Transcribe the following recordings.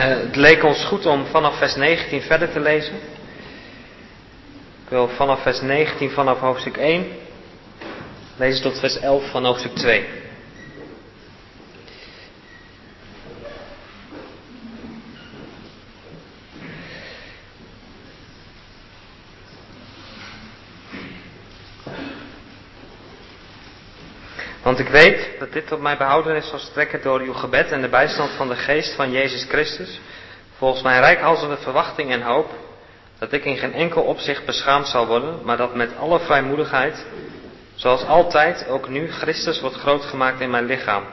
het leek ons goed om vanaf vers 19 verder te lezen. Ik wil vanaf vers 19 vanaf hoofdstuk 1 lezen tot vers 11 van hoofdstuk 2. Want ik weet dat dit op mij behouden is zal strekken door uw gebed en de bijstand van de geest van Jezus Christus, volgens mijn rijkhalzende verwachting en hoop, dat ik in geen enkel opzicht beschaamd zal worden, maar dat met alle vrijmoedigheid, zoals altijd, ook nu Christus wordt grootgemaakt in mijn lichaam.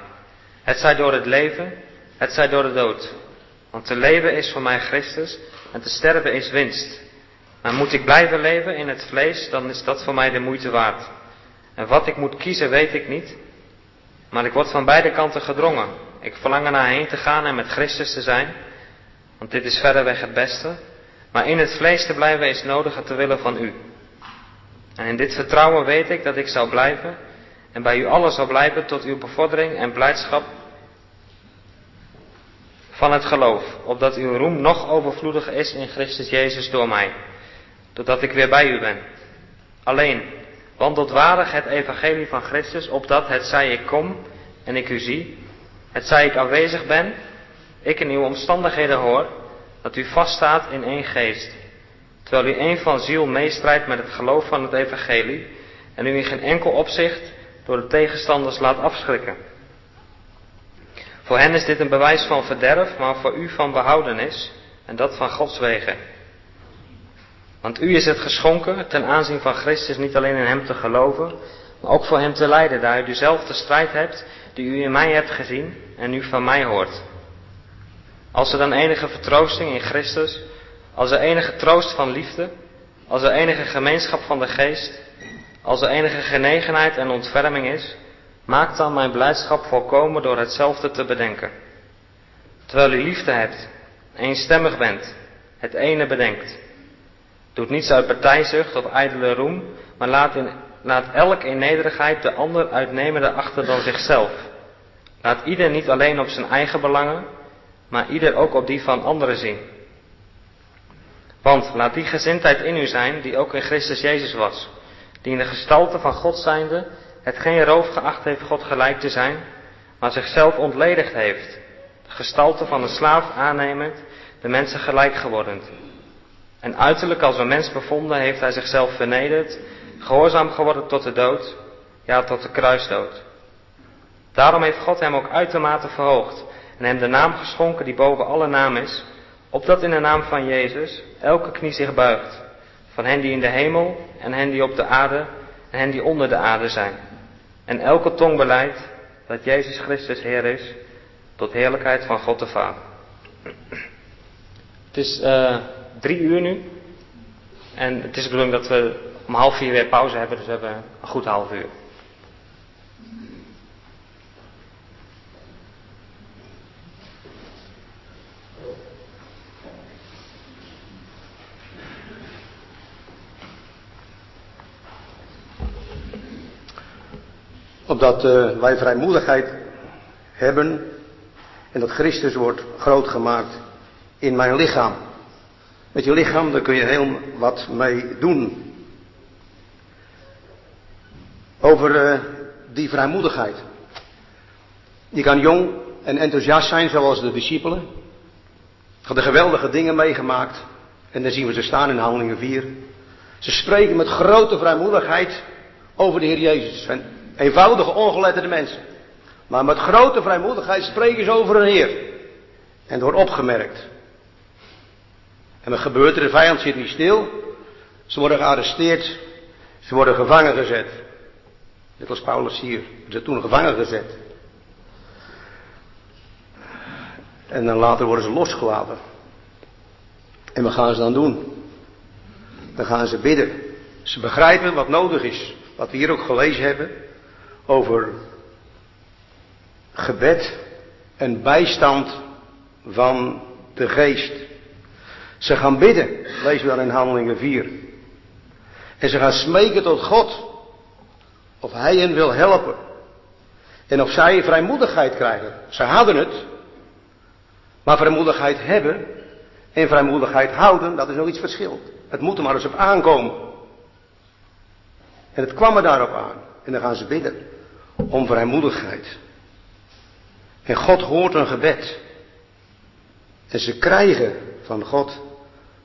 Het zij door het leven, het zij door de dood. Want te leven is voor mij Christus en te sterven is winst. Maar moet ik blijven leven in het vlees, dan is dat voor mij de moeite waard. En wat ik moet kiezen, weet ik niet. Maar ik word van beide kanten gedrongen. Ik verlang er naar heen te gaan en met Christus te zijn. Want dit is verreweg het beste. Maar in het vlees te blijven is nodig te willen van u. En in dit vertrouwen weet ik dat ik zal blijven. En bij u allen zal blijven tot uw bevordering en blijdschap van het geloof. Opdat uw roem nog overvloediger is in Christus Jezus door mij. Totdat ik weer bij u ben. Alleen, Wandelt het evangelie van Christus, opdat het zij ik kom en ik u zie, het zij ik aanwezig ben, ik in uw omstandigheden hoor, dat u vaststaat in één geest, terwijl u één van ziel meestrijdt met het geloof van het evangelie en u in geen enkel opzicht door de tegenstanders laat afschrikken. Voor hen is dit een bewijs van verderf, maar voor u van behoudenis en dat van Gods wegen. Want u is het geschonken ten aanzien van Christus niet alleen in Hem te geloven, maar ook voor Hem te lijden, daar u dezelfde strijd hebt die u in mij hebt gezien en nu van mij hoort. Als er dan enige vertroosting in Christus, als er enige troost van liefde, als er enige gemeenschap van de geest, als er enige genegenheid en ontferming is, maak dan mijn blijdschap volkomen door hetzelfde te bedenken. Terwijl u liefde hebt, eenstemmig bent, het ene bedenkt. Doet niets uit partijzucht of ijdele roem, maar laat, in, elk in nederigheid de ander uitnemende achter dan zichzelf. Laat ieder niet alleen op zijn eigen belangen, maar ieder ook op die van anderen zien. Want laat die gezindheid in u zijn die ook in Christus Jezus was, die in de gestalte van God zijnde het geen roof geacht heeft God gelijk te zijn, maar zichzelf ontledigd heeft, de gestalte van een slaaf aannemend, de mensen gelijk geworden en uiterlijk als een mens bevonden heeft hij zichzelf vernederd, gehoorzaam geworden tot de dood, ja tot de kruisdood. Daarom heeft God hem ook uitermate verhoogd en hem de naam geschonken die boven alle naam is, opdat in de naam van Jezus elke knie zich buigt, van hen die in de hemel en hen die op de aarde en hen die onder de aarde zijn. En elke tong beleidt dat Jezus Christus Heer is, tot heerlijkheid van God de Vader. Het is uh, drie uur nu. En het is de bedoeling dat we om half vier weer pauze hebben, dus we hebben een goed half uur. Opdat uh, wij vrijmoedigheid hebben en dat Christus wordt groot gemaakt in mijn lichaam. Met je lichaam, daar kun je heel wat mee doen. Over uh, die vrijmoedigheid. Je kan jong en enthousiast zijn, zoals de discipelen. Hadden geweldige dingen meegemaakt. En dan zien we ze staan in Handelingen 4. Ze spreken met grote vrijmoedigheid over de Heer Jezus. Zijn eenvoudige, ongeletterde mensen. Maar met grote vrijmoedigheid spreken ze over een Heer. En wordt opgemerkt. En wat gebeurt er? De vijand zit niet stil. Ze worden gearresteerd. Ze worden gevangen gezet. Net als Paulus hier. Ze toen gevangen gezet. En dan later worden ze losgelaten. En wat gaan ze dan doen? Dan gaan ze bidden. Ze begrijpen wat nodig is. Wat we hier ook gelezen hebben. Over gebed en bijstand van de geest. Ze gaan bidden, lezen we dan in Handelingen 4. En ze gaan smeken tot God. Of Hij hen wil helpen. En of zij vrijmoedigheid krijgen. Ze hadden het. Maar vrijmoedigheid hebben en vrijmoedigheid houden, dat is nog iets verschil. Het moet er maar eens op aankomen. En het kwam er daarop aan. En dan gaan ze bidden om vrijmoedigheid. En God hoort een gebed. En ze krijgen van God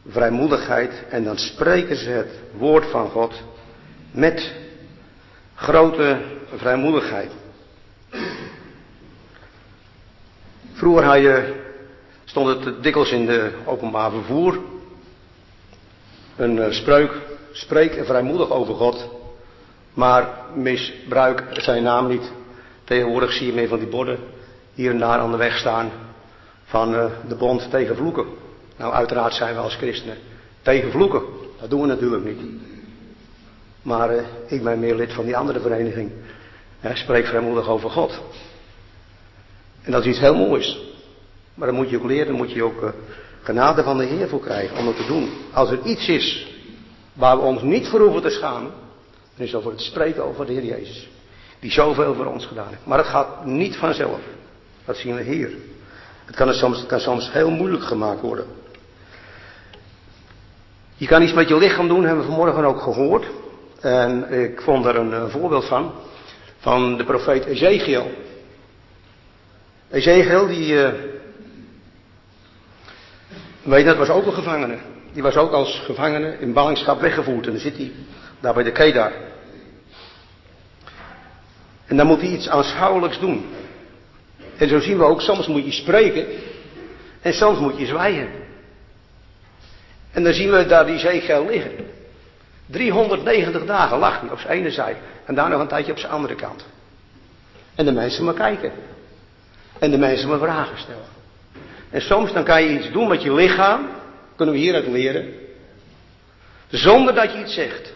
vrijmoedigheid en dan spreken ze het woord van God met grote vrijmoedigheid. Vroeger stond het dikwijls in de openbaar vervoer. Een uh, spreuk, spreek vrijmoedig over God, maar misbruik zijn naam niet. Tegenwoordig zie je meer van die borden hier en daar aan de weg staan van uh, de bond tegen vloeken. Nou, uiteraard zijn we als christenen tegen vloeken. Dat doen we natuurlijk niet. Maar uh, ik ben meer lid van die andere vereniging. Ja, spreek vrijmoedig over God. En dat is iets heel moois. Maar dan moet je ook leren, dan moet je ook uh, genade van de Heer voor krijgen om dat te doen. Als er iets is waar we ons niet voor hoeven te schamen, dan is dat voor het spreken over de Heer Jezus. Die zoveel voor ons gedaan heeft. Maar het gaat niet vanzelf. Dat zien we hier. Het kan, soms, het kan soms heel moeilijk gemaakt worden. Je kan iets met je lichaam doen, hebben we vanmorgen ook gehoord. En ik vond er een, een voorbeeld van. Van de profeet Ezekiel. Ezekiel, die. Uh, weet dat was ook een gevangene. Die was ook als gevangene in ballingschap weggevoerd. En dan zit hij daar bij de Kedar. En dan moet hij iets aanschouwelijks doen. En zo zien we ook, soms moet je spreken. En soms moet je zwijgen. En dan zien we daar die Ezekiel liggen. 390 dagen lag hij op zijn ene zij. En daar nog een tijdje op zijn andere kant. En de mensen maar kijken. En de mensen maar vragen stellen. En soms dan kan je iets doen met je lichaam. Kunnen we hieruit leren. Zonder dat je iets zegt.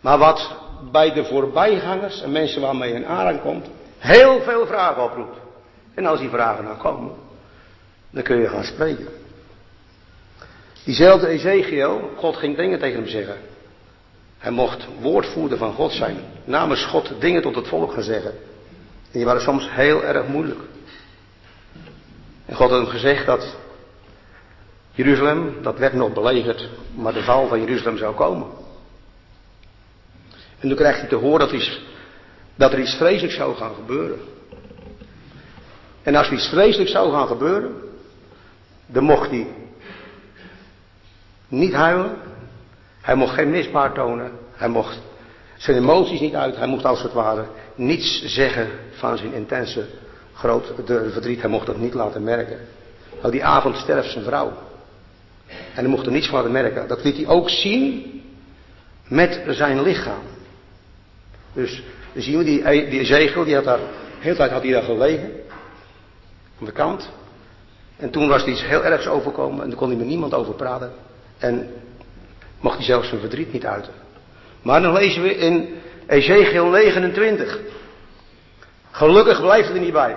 Maar wat bij de voorbijgangers en mensen waarmee je in aanraking komt. Heel veel vragen oproept. En als die vragen dan komen. Dan kun je gaan spreken. Diezelfde Ezekiel, God ging dingen tegen hem zeggen. Hij mocht woordvoerder van God zijn. Namens God dingen tot het volk gaan zeggen. En die waren soms heel erg moeilijk. En God had hem gezegd dat Jeruzalem, dat werd nog belegerd, maar de val van Jeruzalem zou komen. En toen krijgt hij te horen dat, dat er iets vreselijks zou gaan gebeuren. En als er iets vreselijks zou gaan gebeuren, dan mocht hij niet huilen. Hij mocht geen misbaar tonen. Hij mocht zijn emoties niet uit. Hij mocht als het ware niets zeggen van zijn intense groot verdriet. Hij mocht dat niet laten merken. Nou, die avond sterft zijn vrouw. En hij mocht er niets van laten merken. Dat liet hij ook zien met zijn lichaam. Dus zien we die, die zegel, die had daar, de hele tijd had hij daar gelegen. Aan de kant. En toen was er iets heel ergs overkomen en daar kon hij met niemand over praten. En mocht hij zelfs zijn verdriet niet uiten. Maar dan lezen we in Ezekiel 29. Gelukkig blijft het er niet bij.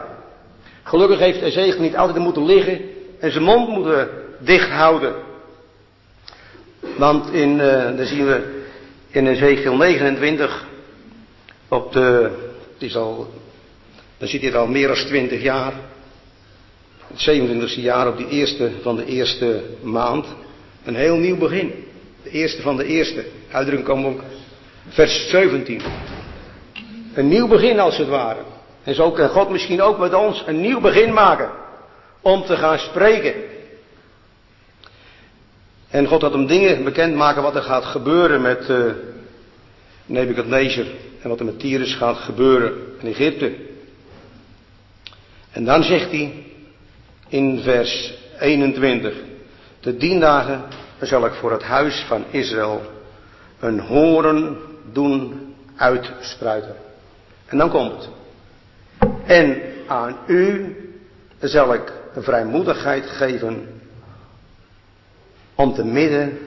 Gelukkig heeft Ezekiel niet altijd moeten liggen en zijn mond moeten dicht houden. Want in, uh, dan zien we in Ezekiel 29 op de, het is al, dan zit hij al meer dan 20 jaar. Het 27e jaar op die eerste van de eerste maand. Een heel nieuw begin. De eerste van de eerste. Uitdrukking komen ook vers 17. Een nieuw begin als het ware. En zo kan God misschien ook met ons een nieuw begin maken. Om te gaan spreken. En God had hem dingen bekendmaken wat er gaat gebeuren met uh, Nebuchadnezzar. En wat er met Tyrus gaat gebeuren in Egypte. En dan zegt hij in vers 21. De tien dagen zal ik voor het huis van Israël een horen doen uitspruiten. En dan komt het. En aan u zal ik vrijmoedigheid geven om te midden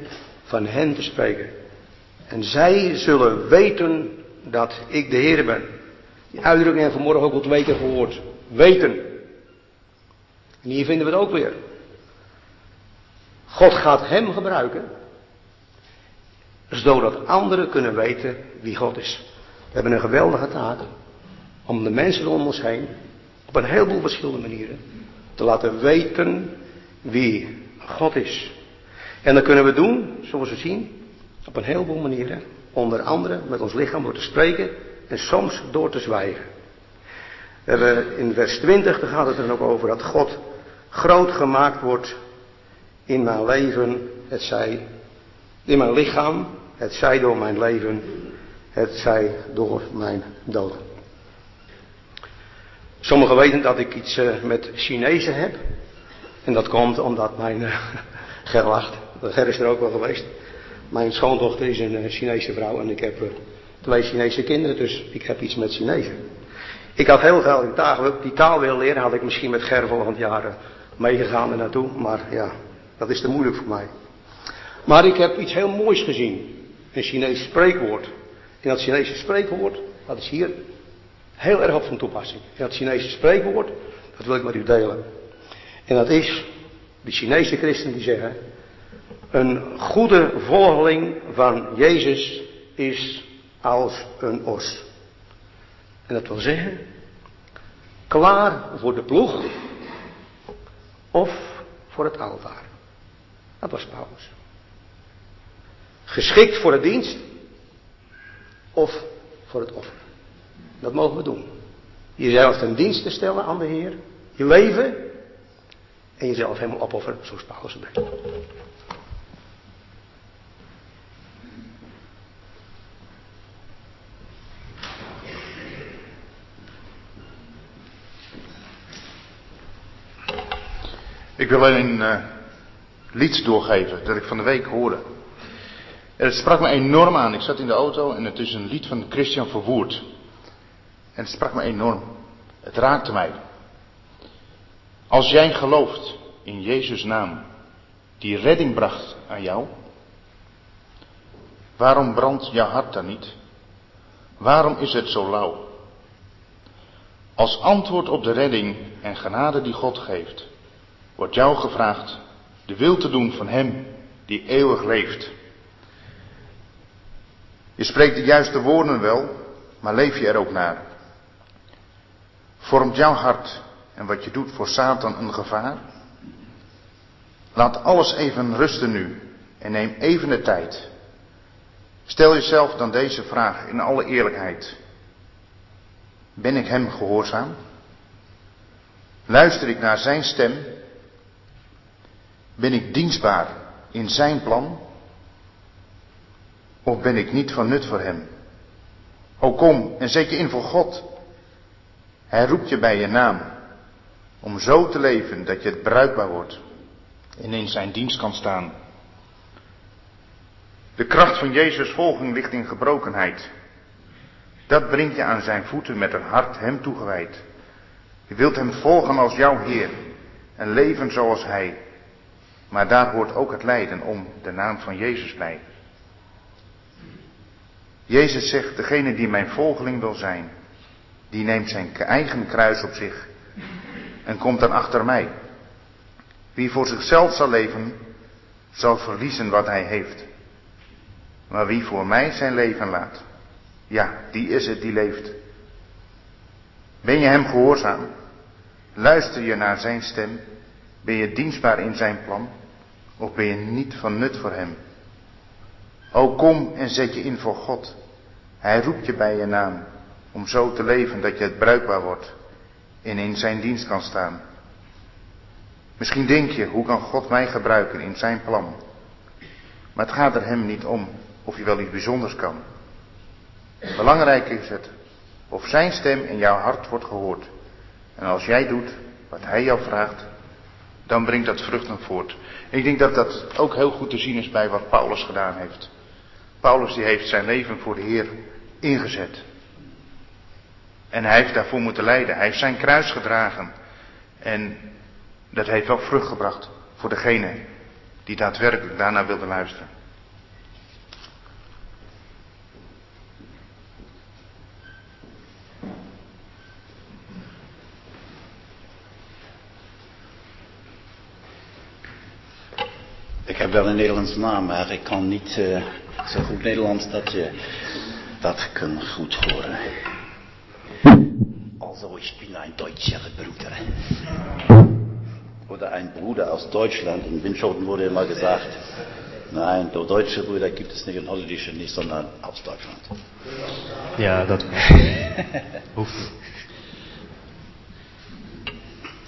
van hen te spreken. En zij zullen weten dat ik de Heer ben. Die uitdrukking hebben we vanmorgen ook al twee keer gehoord. Weten. En hier vinden we het ook weer. God gaat hem gebruiken, zodat anderen kunnen weten wie God is. We hebben een geweldige taak om de mensen om ons heen, op een heleboel verschillende manieren, te laten weten wie God is. En dat kunnen we doen, zoals we zien, op een heleboel manieren. Onder andere met ons lichaam door te spreken en soms door te zwijgen. We hebben in vers 20, daar gaat het er ook over dat God groot gemaakt wordt in mijn leven, het zij in mijn lichaam, het zij door mijn leven, het zij door mijn dood. Sommigen weten dat ik iets uh, met Chinezen heb. En dat komt omdat mijn uh, Gerlacht, Ger is er ook wel geweest. Mijn schoondochter is een uh, Chinese vrouw en ik heb twee Chinese kinderen, dus ik heb iets met Chinezen. Ik had heel veel in die taal willen leren, had ik misschien met Ger volgend jaar meegegaan er naartoe, maar ja, dat is te moeilijk voor mij. Maar ik heb iets heel moois gezien. Een Chinees spreekwoord. En dat Chinese spreekwoord, dat is hier heel erg op van toepassing. En dat Chinese spreekwoord, dat wil ik met u delen. En dat is, de Chinese christenen die zeggen, een goede volgeling van Jezus is als een os. En dat wil zeggen, klaar voor de ploeg of voor het altaar. Dat was Paulus. Geschikt voor de dienst of voor het offer. Dat mogen we doen. Jezelf ten dienste stellen aan de Heer. Je leven. En jezelf helemaal opofferen zoals Paulus het. Ik wil een uh, lied doorgeven dat ik van de week hoorde. En het sprak me enorm aan. Ik zat in de auto en het is een lied van Christian Verwoerd. En het sprak me enorm. Het raakte mij. Als jij gelooft in Jezus' naam, die redding bracht aan jou, waarom brandt jouw hart dan niet? Waarom is het zo lauw? Als antwoord op de redding en genade die God geeft, wordt jou gevraagd de wil te doen van Hem die eeuwig leeft. Je spreekt de juiste woorden wel, maar leef je er ook naar? Vormt jouw hart en wat je doet voor Satan een gevaar? Laat alles even rusten nu en neem even de tijd. Stel jezelf dan deze vraag in alle eerlijkheid. Ben ik Hem gehoorzaam? Luister ik naar Zijn stem? Ben ik dienstbaar in Zijn plan? Of ben ik niet van nut voor Hem? O kom en zet je in voor God. Hij roept je bij je naam. Om zo te leven dat je het bruikbaar wordt. En in zijn dienst kan staan. De kracht van Jezus' volging ligt in gebrokenheid. Dat brengt je aan zijn voeten met een hart hem toegewijd. Je wilt hem volgen als jouw Heer en leven zoals Hij. Maar daar hoort ook het lijden om de naam van Jezus bij. Jezus zegt, degene die mijn volgeling wil zijn, die neemt zijn eigen kruis op zich en komt dan achter mij. Wie voor zichzelf zal leven, zal verliezen wat hij heeft. Maar wie voor mij zijn leven laat, ja, die is het die leeft. Ben je hem gehoorzaam? Luister je naar zijn stem? Ben je dienstbaar in zijn plan? Of ben je niet van nut voor hem? O kom en zet je in voor God. Hij roept je bij je naam om zo te leven dat je het bruikbaar wordt en in zijn dienst kan staan. Misschien denk je, hoe kan God mij gebruiken in zijn plan? Maar het gaat er hem niet om of je wel iets bijzonders kan. Belangrijk is het of zijn stem in jouw hart wordt gehoord. En als jij doet wat hij jou vraagt, dan brengt dat vruchten voort. Ik denk dat dat ook heel goed te zien is bij wat Paulus gedaan heeft. Paulus die heeft zijn leven voor de Heer ingezet. En hij heeft daarvoor moeten lijden. Hij heeft zijn kruis gedragen. En dat heeft wel vrucht gebracht voor degene die daadwerkelijk daarna wilde luisteren. Wel een Nederlandse naam, maar ik kan niet uh, zo goed Nederlands dat je dat kan goed horen. Also, ich bin ein deutscher Bruder. oder ein Bruder aus Deutschland. In Winschoten wurde immer gesagt, nein, deutsche Brüder gibt es nicht und holländische nicht, sondern aus Deutschland. Ja, dat niet.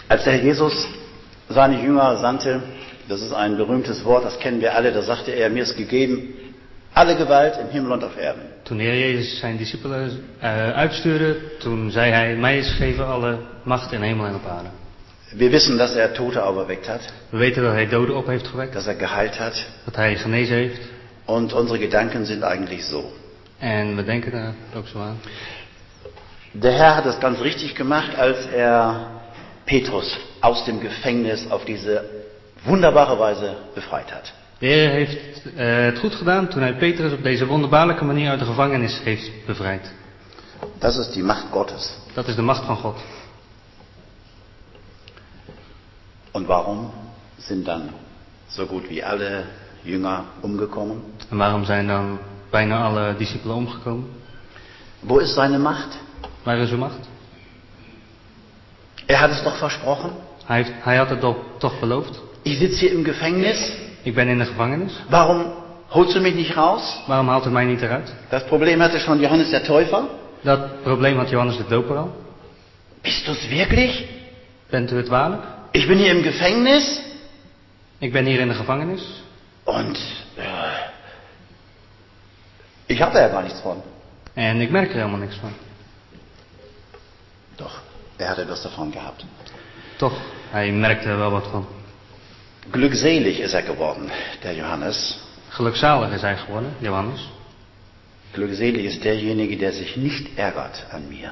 Als der Herr Jesus seine Jünger sandte, das ist ein berühmtes Wort, das kennen wir alle, da sagte er, mir ist gegeben alle Gewalt im Himmel und auf Erden. Toen de Heer Jezus zijn discipelen uh, uitstuurde, toen zei hij, mij is gegeven alle macht in hemel en op aarde. Wir wissen, dass er Tote auferweckt hat, We weten dat hij doden op heeft gewekt, dass er geheilt hat dat hij genezen heeft. und unsere Gedanken sind eigentlich so. En we denken daar ook zo aan. Der Herr hat es ganz richtig gemacht, als er Petrus aus dem Gefängnis auf diese wunderbare Weise befreit hat. De Heer heeft uh, het goed gedaan toen hij Petrus op deze wonderbaarlijke manier uit de gevangenis heeft bevrijd. Das ist die Macht Gottes. Dat is de macht van God. Und warum sind dann so gut wie alle Jünger umgekommen? En waarom zijn dan bijna alle discipelen omgekomen? Wo ist seine Macht? Waar is uw macht? Er hat es doch versprochen. Hij, heeft, hij had het toch, toch beloofd. Ich sitze hier im Gefängnis. Ik ben in de gevangenis. Warum holst du mich nicht raus? Waarom haalt u mij niet eruit? Das Problem hatte schon Johannes der Täufer. Dat probleem had Johannes de Doper al. Bist du es wirklich? Bent u het waarlijk? Ich bin hier im Gefängnis Ik ben hier in de gevangenis. und äh, ich habe ja gar nichts von. En ik merk er helemaal niks van. Doch, er hat etwas davon gehabt. Toch, hij merkte er wel wat van. Glückselig ist er geworden, der Johannes. Gelukzalig is hij geworden, Johannes. Glückselig ist derjenige, der sich nicht ärgert an mir.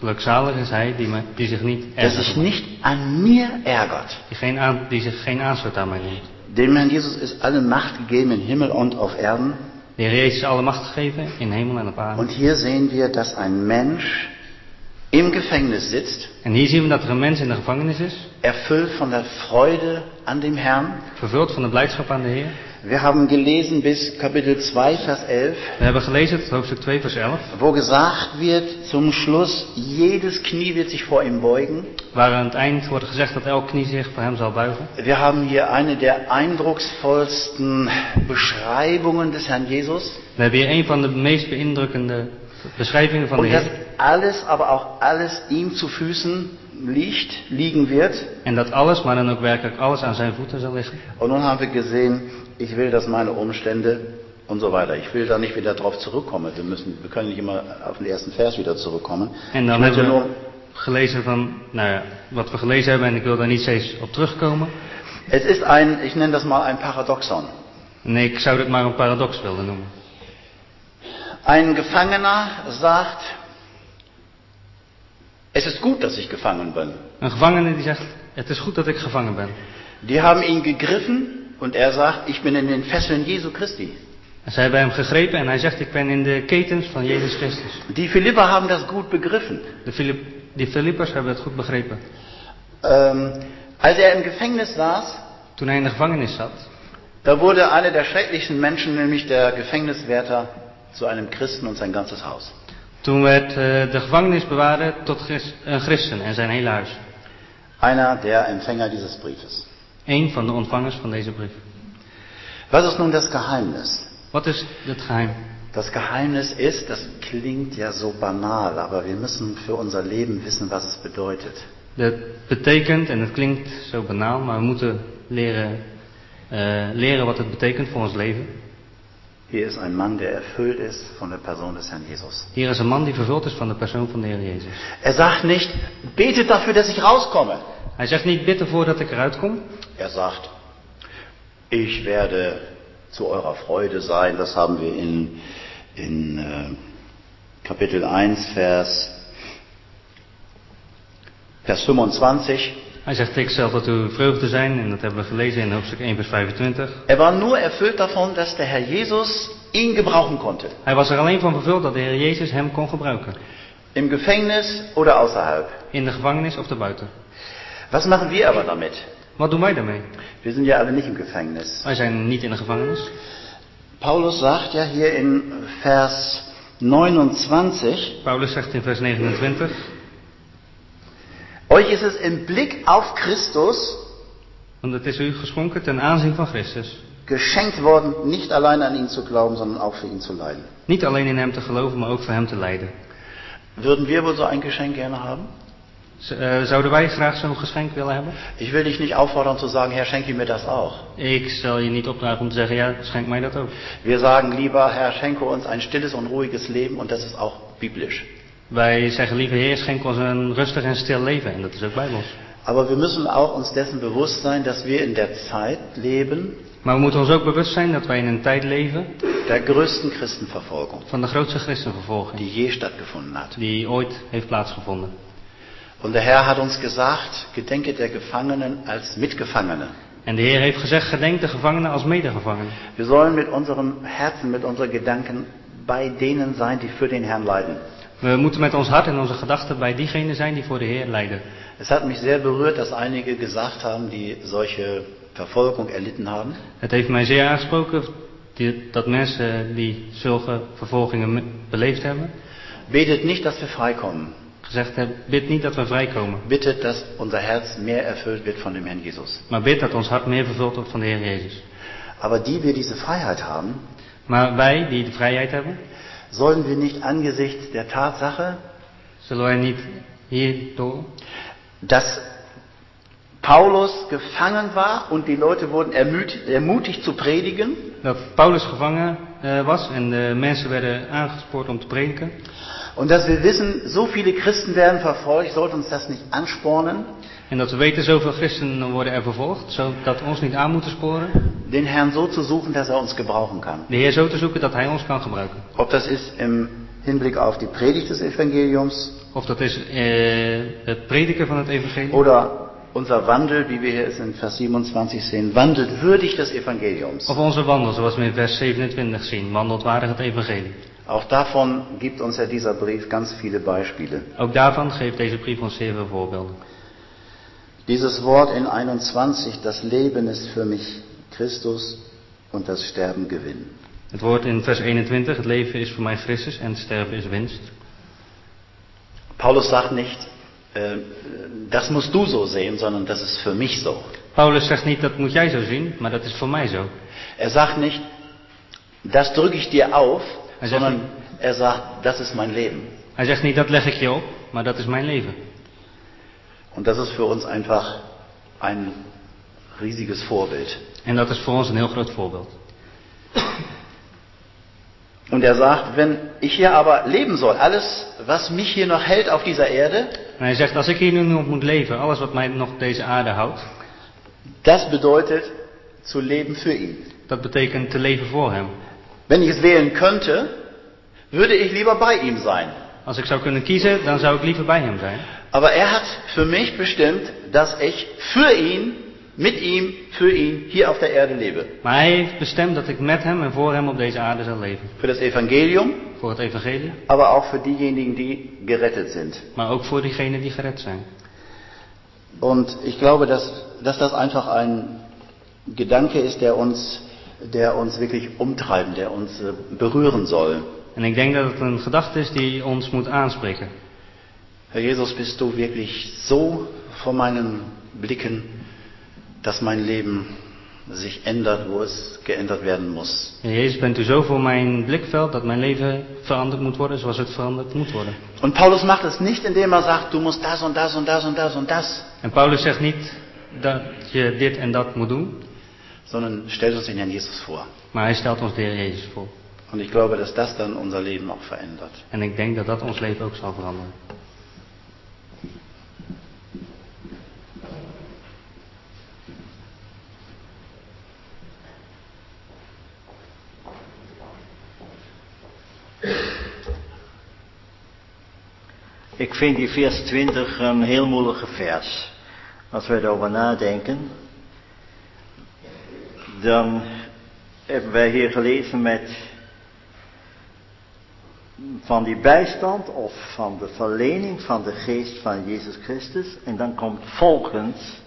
Gelukzalig is hij die, me, die zich niet Der sich nicht an mir ärgert. Die, geen aan, die zich geen aanstoot aan mij neemt. Dem Herrn Jesus ist alle Macht gegeben in Himmel und auf Erden. De Heer Jezus is alle macht gegeven in hemel en op aarde. Und hier sehen wir, dass ein Mensch im Gefängnis sitzt, En hier zien we dat er een mens in de gevangenis is. erfüllt von der Freude an dem Herrn. Vervuld van de blijdschap aan de Heer. Wir haben gelesen bis Kapitel 2, Vers 11, We hebben gelezen het hoofdstuk 2 vers 11. wo gesagt wird zum Schluss, jedes Knie wird sich vor ihm beugen. Waar aan het eind wordt gezegd dat elk knie zich voor hem zal buigen. Wir haben hier eine der eindrucksvollsten Beschreibungen des Herrn Jesus. We hebben hier een van de meest beïndrukkende beschrijvingen van de Und dass alles, aber auch alles ihm zu Füßen liegt, liegen wird. En dat alles, maar dan ook werkelijk alles aan zijn voeten zal liggen. Und nun haben wir gesehen, ich will, dass meine Umstände und so weiter. Ich will da nicht wieder drauf zurückkommen. Wir müssen, wir können nicht immer auf den ersten Vers wieder zurückkommen. En dan hebben nur, we gelezen van, nou ja, wat we gelezen hebben en ik wil daar niet steeds op terugkomen. es ist ein, ich nenne das mal ein Paradoxon. Nee, ik zou dit maar een paradox willen noemen. Ein Gefangener sagt, es ist gut, dass ich gefangen bin. Een gevangene die zegt, het is goed dat ik gevangen ben. Die haben ihn gegriffen und er sagt, ich bin in den Fesseln Jesu Christi. En zij hebben hem gegrepen en hij zegt, ik ben in de ketens van Jezus Christus. Die Philipper haben das gut begriffen. De Filip, die Filippers hebben het goed begrepen. Ähm, als er im Gefängnis saß, Toen hij in de gevangenis zat, da wurde einer der schrecklichsten Menschen, nämlich der Gefängniswärter, zu einem Christen und sein ganzes Haus. toen werd eh, de gevangenisbewaarder tot een christen en zijn hele huis. Einer der Empfänger dieses Briefes. Eén van de ontvangers van deze brief. Was ist nun das Geheimnis? Wat is het geheim? Das Geheimnis ist, das klingt ja so banal, aber wir müssen für unser Leben wissen, was es bedeutet. Dat betekent, en het klinkt zo banaal, maar we moeten leren, eh, leren wat het betekent voor ons leven. Hier ist ein Mann, der erfüllt ist von der Person des Herrn Jesus. Hier is een man die vervuld is van de persoon van de Heer Jezus. Er sagt nicht, betet dafür, dass ich rauskomme. Zegt niet, bid ervoor dat ik eruit kom. Er sagt, ich werde zu eurer Freude sein. Das haben wir in, in äh, Kapitel 1, Vers, Vers 25. Hij zegt, ik zal tot uw vreugde zijn. En dat hebben we gelezen in hoofdstuk 1 vers 25. Er war nur erfüllt davon, dass der Herr Jesus ihn gebrauchen konnte. Hij was er alleen van vervuld dat de Heer Jezus hem kon gebruiken. Im Gefängnis oder außerhalb. In de gevangenis of daarbuiten. Was machen wir aber damit? Wat doen wij daarmee? Wir sind ja alle nicht im Gefängnis. Wij zijn niet in de gevangenis. Paulus sagt ja hier in Vers 29, Paulus zegt in vers 29. euch ist es im Blick auf Christus Want het is u geschonken ten aanzien van Christus. Geschenkt worden, nicht allein an ihn zu glauben, sondern auch für ihn zu leiden. Niet alleen in hem te geloven, maar ook voor hem te lijden. Würden wir wohl so ein Geschenk gerne haben? Zouden wij graag zo'n geschenk willen hebben? Ich will dich nicht auffordern zu sagen, Herr, schenke mir das auch. Ik stel je niet opdragen om te zeggen, ja, schenk mij dat ook. Wir sagen lieber, Herr, schenke uns ein stilles und ruhiges Leben und das ist auch biblisch. Wij zeggen liever, Heer, schenk ons een rustig en stil leven. En dat is ook bijbels. Aber wir müssen auch uns dessen bewusst sein, dass wir in der Zeit leben Maar we moeten ons ook bewust zijn dat wij in een tijd leven der größten Christenverfolgung, van de grootste christenvervolging. die je stattgefunden hat. Die ooit heeft plaatsgevonden. Und der Herr hat uns gesagt, gedenke der Gefangenen als Mitgefangene. En de Heer heeft gezegd, gedenk de gevangenen als medegevangenen. Wir sollen mit unserem Herzen, mit unseren Gedanken bei denen sein, die für den Herrn leiden. We moeten met ons hart en onze gedachten bij diegenen zijn die voor de Heer lijden. Es hat mich sehr berührt, dass einige gesagt haben, die solche Verfolgung erlitten haben. Het heeft mij zeer aangesproken die- dat mensen die zulke vervolgingen beleefd hebben, Betet nicht, dass wir freikommen. gezegd hebben, bid niet dat we vrijkomen. Bittet, dass unser Herz mehr erfüllt wird von dem Herrn Jesus. Maar bid dat ons hart meer vervuld wordt van de Heer Jezus. Aber die wir diese Freiheit haben, Maar wij die de vrijheid hebben, sollen wir nicht angesichts der Tatsache, dass Paulus gefangen war und die Leute wurden ermutigt, zu predigen, dat Paulus gevangen eh, was? En de mensen werden aangespoord om te prediken. und dass wir wissen, so viele Christen werden verfolgt, sollte uns das nicht anspornen, En dat we weten zoveel christenen worden er vervolgd, zodat we ons niet aan moeten sporen. den Herrn so zu suchen, dass er uns gebrauchen kann. De Heer zo te zoeken dat Hij ons kan gebruiken. Ob das ist im Hinblick auf die Predigt des Evangeliums Of dat is eh, het prediken van het evangelie. oder unser Wandel, wie wir hier es in Vers 27 sehen, wandelt würdig des Evangeliums. Of onze wandel, zoals we in vers 27 zien. Wandelt waardig het evangelie. Auch davon gibt uns ja dieser Brief ganz viele Beispiele. Ook daarvan geeft deze brief ons zeer veel voorbeelden. Dieses Wort in 21, das Leben ist für mich Christus und das Sterben Gewinn. Het woord in vers 21, het leven is voor mij Christus en het sterven is winst. Paulus sagt nicht, äh, das musst du so sehen, sondern das ist für mich so. Paulus zegt niet, dat moet jij zo zien, maar dat is voor mij zo. Er sagt nicht, das drücke ich dir auf, Er sagt sondern nicht- er sagt, das ist mein Leben. Hij zegt niet, dat leg ik je op, maar dat is mijn leven. Und das ist für uns einfach ein riesiges Vorbild. En dat is voor ons een heel groot voorbeeld. Und er sagt, wenn ich hier aber leben soll, alles, was mich hier noch hält auf dieser Erde, En hij zegt, als ik hier nu nog moet leven, alles wat mij nog deze aarde houdt, das bedeutet zu leben für ihn. dat betekent te leven voor hem. Wenn ich es wählen könnte, würde ich lieber bei ihm sein. Als ik zou kunnen kiezen, dan zou ik liever bij hem zijn. Aber er hat für mich bestimmt, dass ich für ihn, mit ihm, für ihn hier auf der Erde lebe. Maar hij heeft bestemd dat ik met hem en voor hem op deze aarde zal leven. Für das Evangelium, Voor het evangelie, aber auch für diejenigen, die gerettet sind. maar ook voor diegenen die gered zijn. Und ich glaube, dass, dass das einfach ein Gedanke ist, der uns, der uns wirklich umtreiben, der uns äh, berühren soll. En ik denk dat het een gedachte is die ons moet aanspreken. Herr Jesus, bist du wirklich so vor meinen Blicken, dass mein Leben sich ändert, wo es geändert werden muss. Heer Jezus, bent u zo voor mijn blikveld dat mijn leven veranderd moet worden zoals het veranderd moet worden. Und Paulus macht es nicht, indem er sagt, du musst das und das und das und das und das, En Paulus zegt niet dat je dit en dat moet doen, sondern stellt uns den Herrn Jesus vor. maar hij stelt ons de Heer Jezus voor. Und ich glaube, dass das dann unser Leben auch verändert. En ik denk dat dat ons leven ook zal veranderen. Ik vind die vers 20 een heel moeilijke vers. Als we erover nadenken, dan hebben wij hier gelezen met van die bijstand of van de verlening van de geest van Jezus Christus. En dan komt volgens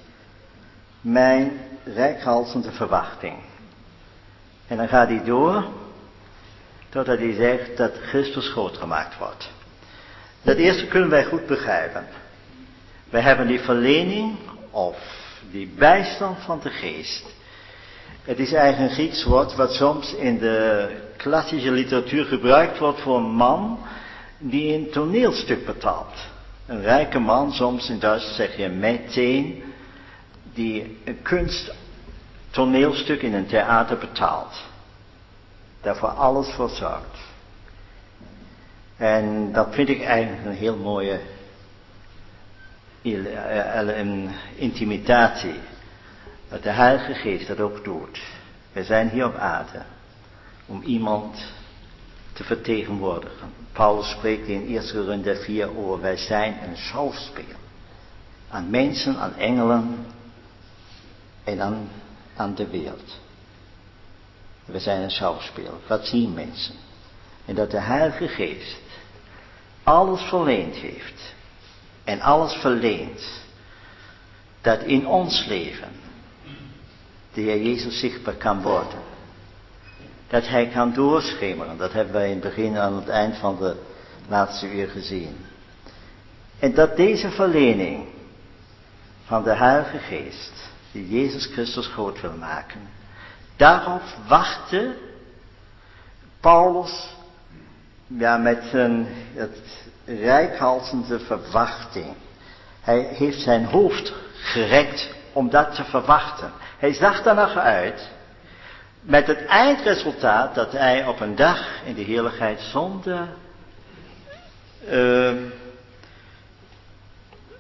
mijn rijkhalsende verwachting. En dan gaat hij door totdat hij zegt dat Christus groot gemaakt wordt. Dat eerste kunnen wij goed begrijpen. Wij hebben die verlening of die bijstand van de geest. Het is eigenlijk een Grieks woord wat soms in de klassische literatuur gebruikt wordt voor een man die een toneelstuk betaalt. Een rijke man, soms in Duits zeg je meteen, die een kunst toneelstuk in een theater betaalt. Daarvoor alles voor zorgt. En dat vind ik eigenlijk een heel mooie een intimidatie. Dat de Heilige Geest dat ook doet. We zijn hier op aarde om iemand te vertegenwoordigen. Paulus spreekt in 1 Korinther 4 over wij zijn een schouwspel. Aan mensen, aan engelen en aan, aan de wereld. We zijn een schouwspel. Wat zien mensen? En dat de Heilige Geest alles verleend heeft en alles verleent dat in ons leven de Heer Jezus zichtbaar kan worden. Dat Hij kan doorschemeren. Dat hebben wij in het begin aan het eind van de laatste uur gezien. En dat deze verlening van de Heilige Geest, die Jezus Christus groot wil maken, daarop wachtte Paulus ja, met zijn, het verwachting. Hij heeft zijn hoofd gerekt om dat te verwachten. Hij zag er nog uit met het eindresultaat dat hij op een dag in de heerlijkheid zonder, uh,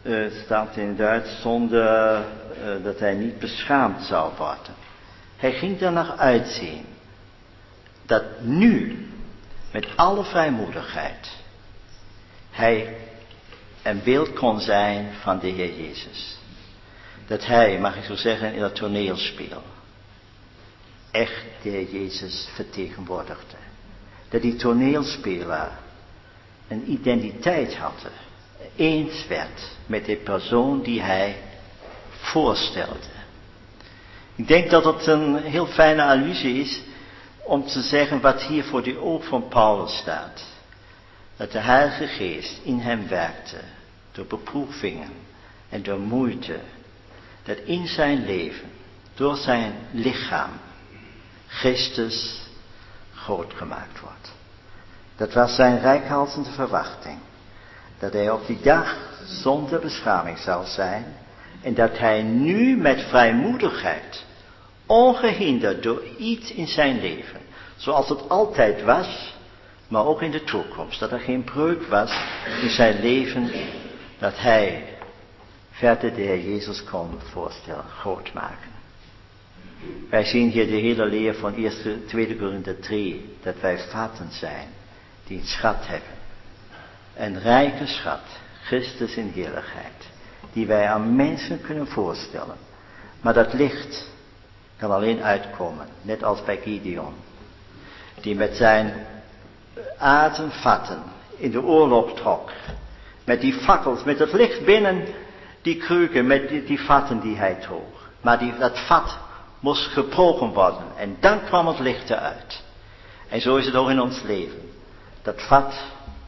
uh, staat in Duits, zonder uh, dat hij niet beschaamd zou worden. Hij ging er nog uitzien dat nu, met alle vrijmoedigheid, hij een beeld kon zijn van de Heer Jezus. Dat hij, mag ik zo zeggen, in dat toneelspel echt de Heer Jezus vertegenwoordigde. Dat die toneelspeler een identiteit had, eens werd met de persoon die hij voorstelde. Ik denk dat het een heel fijne allusie is om te zeggen wat hier voor de oog van Paulus staat dat de Heilige Geest in hem werkte, door beproevingen en door moeite, dat in zijn leven, door zijn lichaam, Christus groot gemaakt wordt. Dat was zijn rijkhalsende verwachting, dat hij op die dag zonder beschaming zou zijn en dat hij nu met vrijmoedigheid, ongehinderd door iets in zijn leven, zoals het altijd was, maar ook in de toekomst. Dat er geen breuk was in zijn leven, dat hij verder de Heer Jezus kon voorstellen, groot maken. Wij zien hier de hele leer van 1, 2 Korinther 3, dat wij vaten zijn, die een schat hebben. Een rijke schat, Christus in heerlijkheid, die wij aan mensen kunnen voorstellen. Maar dat licht kan alleen uitkomen, net als bij Gideon, die met zijn vatten in de oorlog trok. Met die fakkels, met het licht binnen die kruiken, met die, die vatten die hij droeg. Maar die, dat vat moest gebroken worden en dan kwam het licht eruit. En zo is het ook in ons leven. Dat vat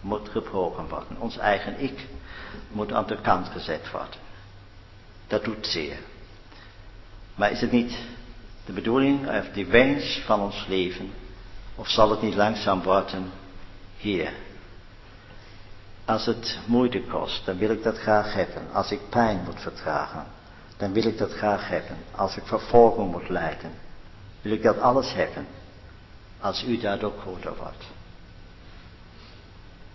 moet gebroken worden. Ons eigen ik moet aan de kant gezet worden. Dat doet zeer. Maar is het niet de bedoeling of de wens van ons leven of zal het niet langzaam worden? Heer, als het moeite kost, dan wil ik dat graag hebben. Als ik pijn moet vertragen, dan wil ik dat graag hebben. Als ik vervolging moet lijden, wil ik dat alles hebben. Als u daardoor groter wordt.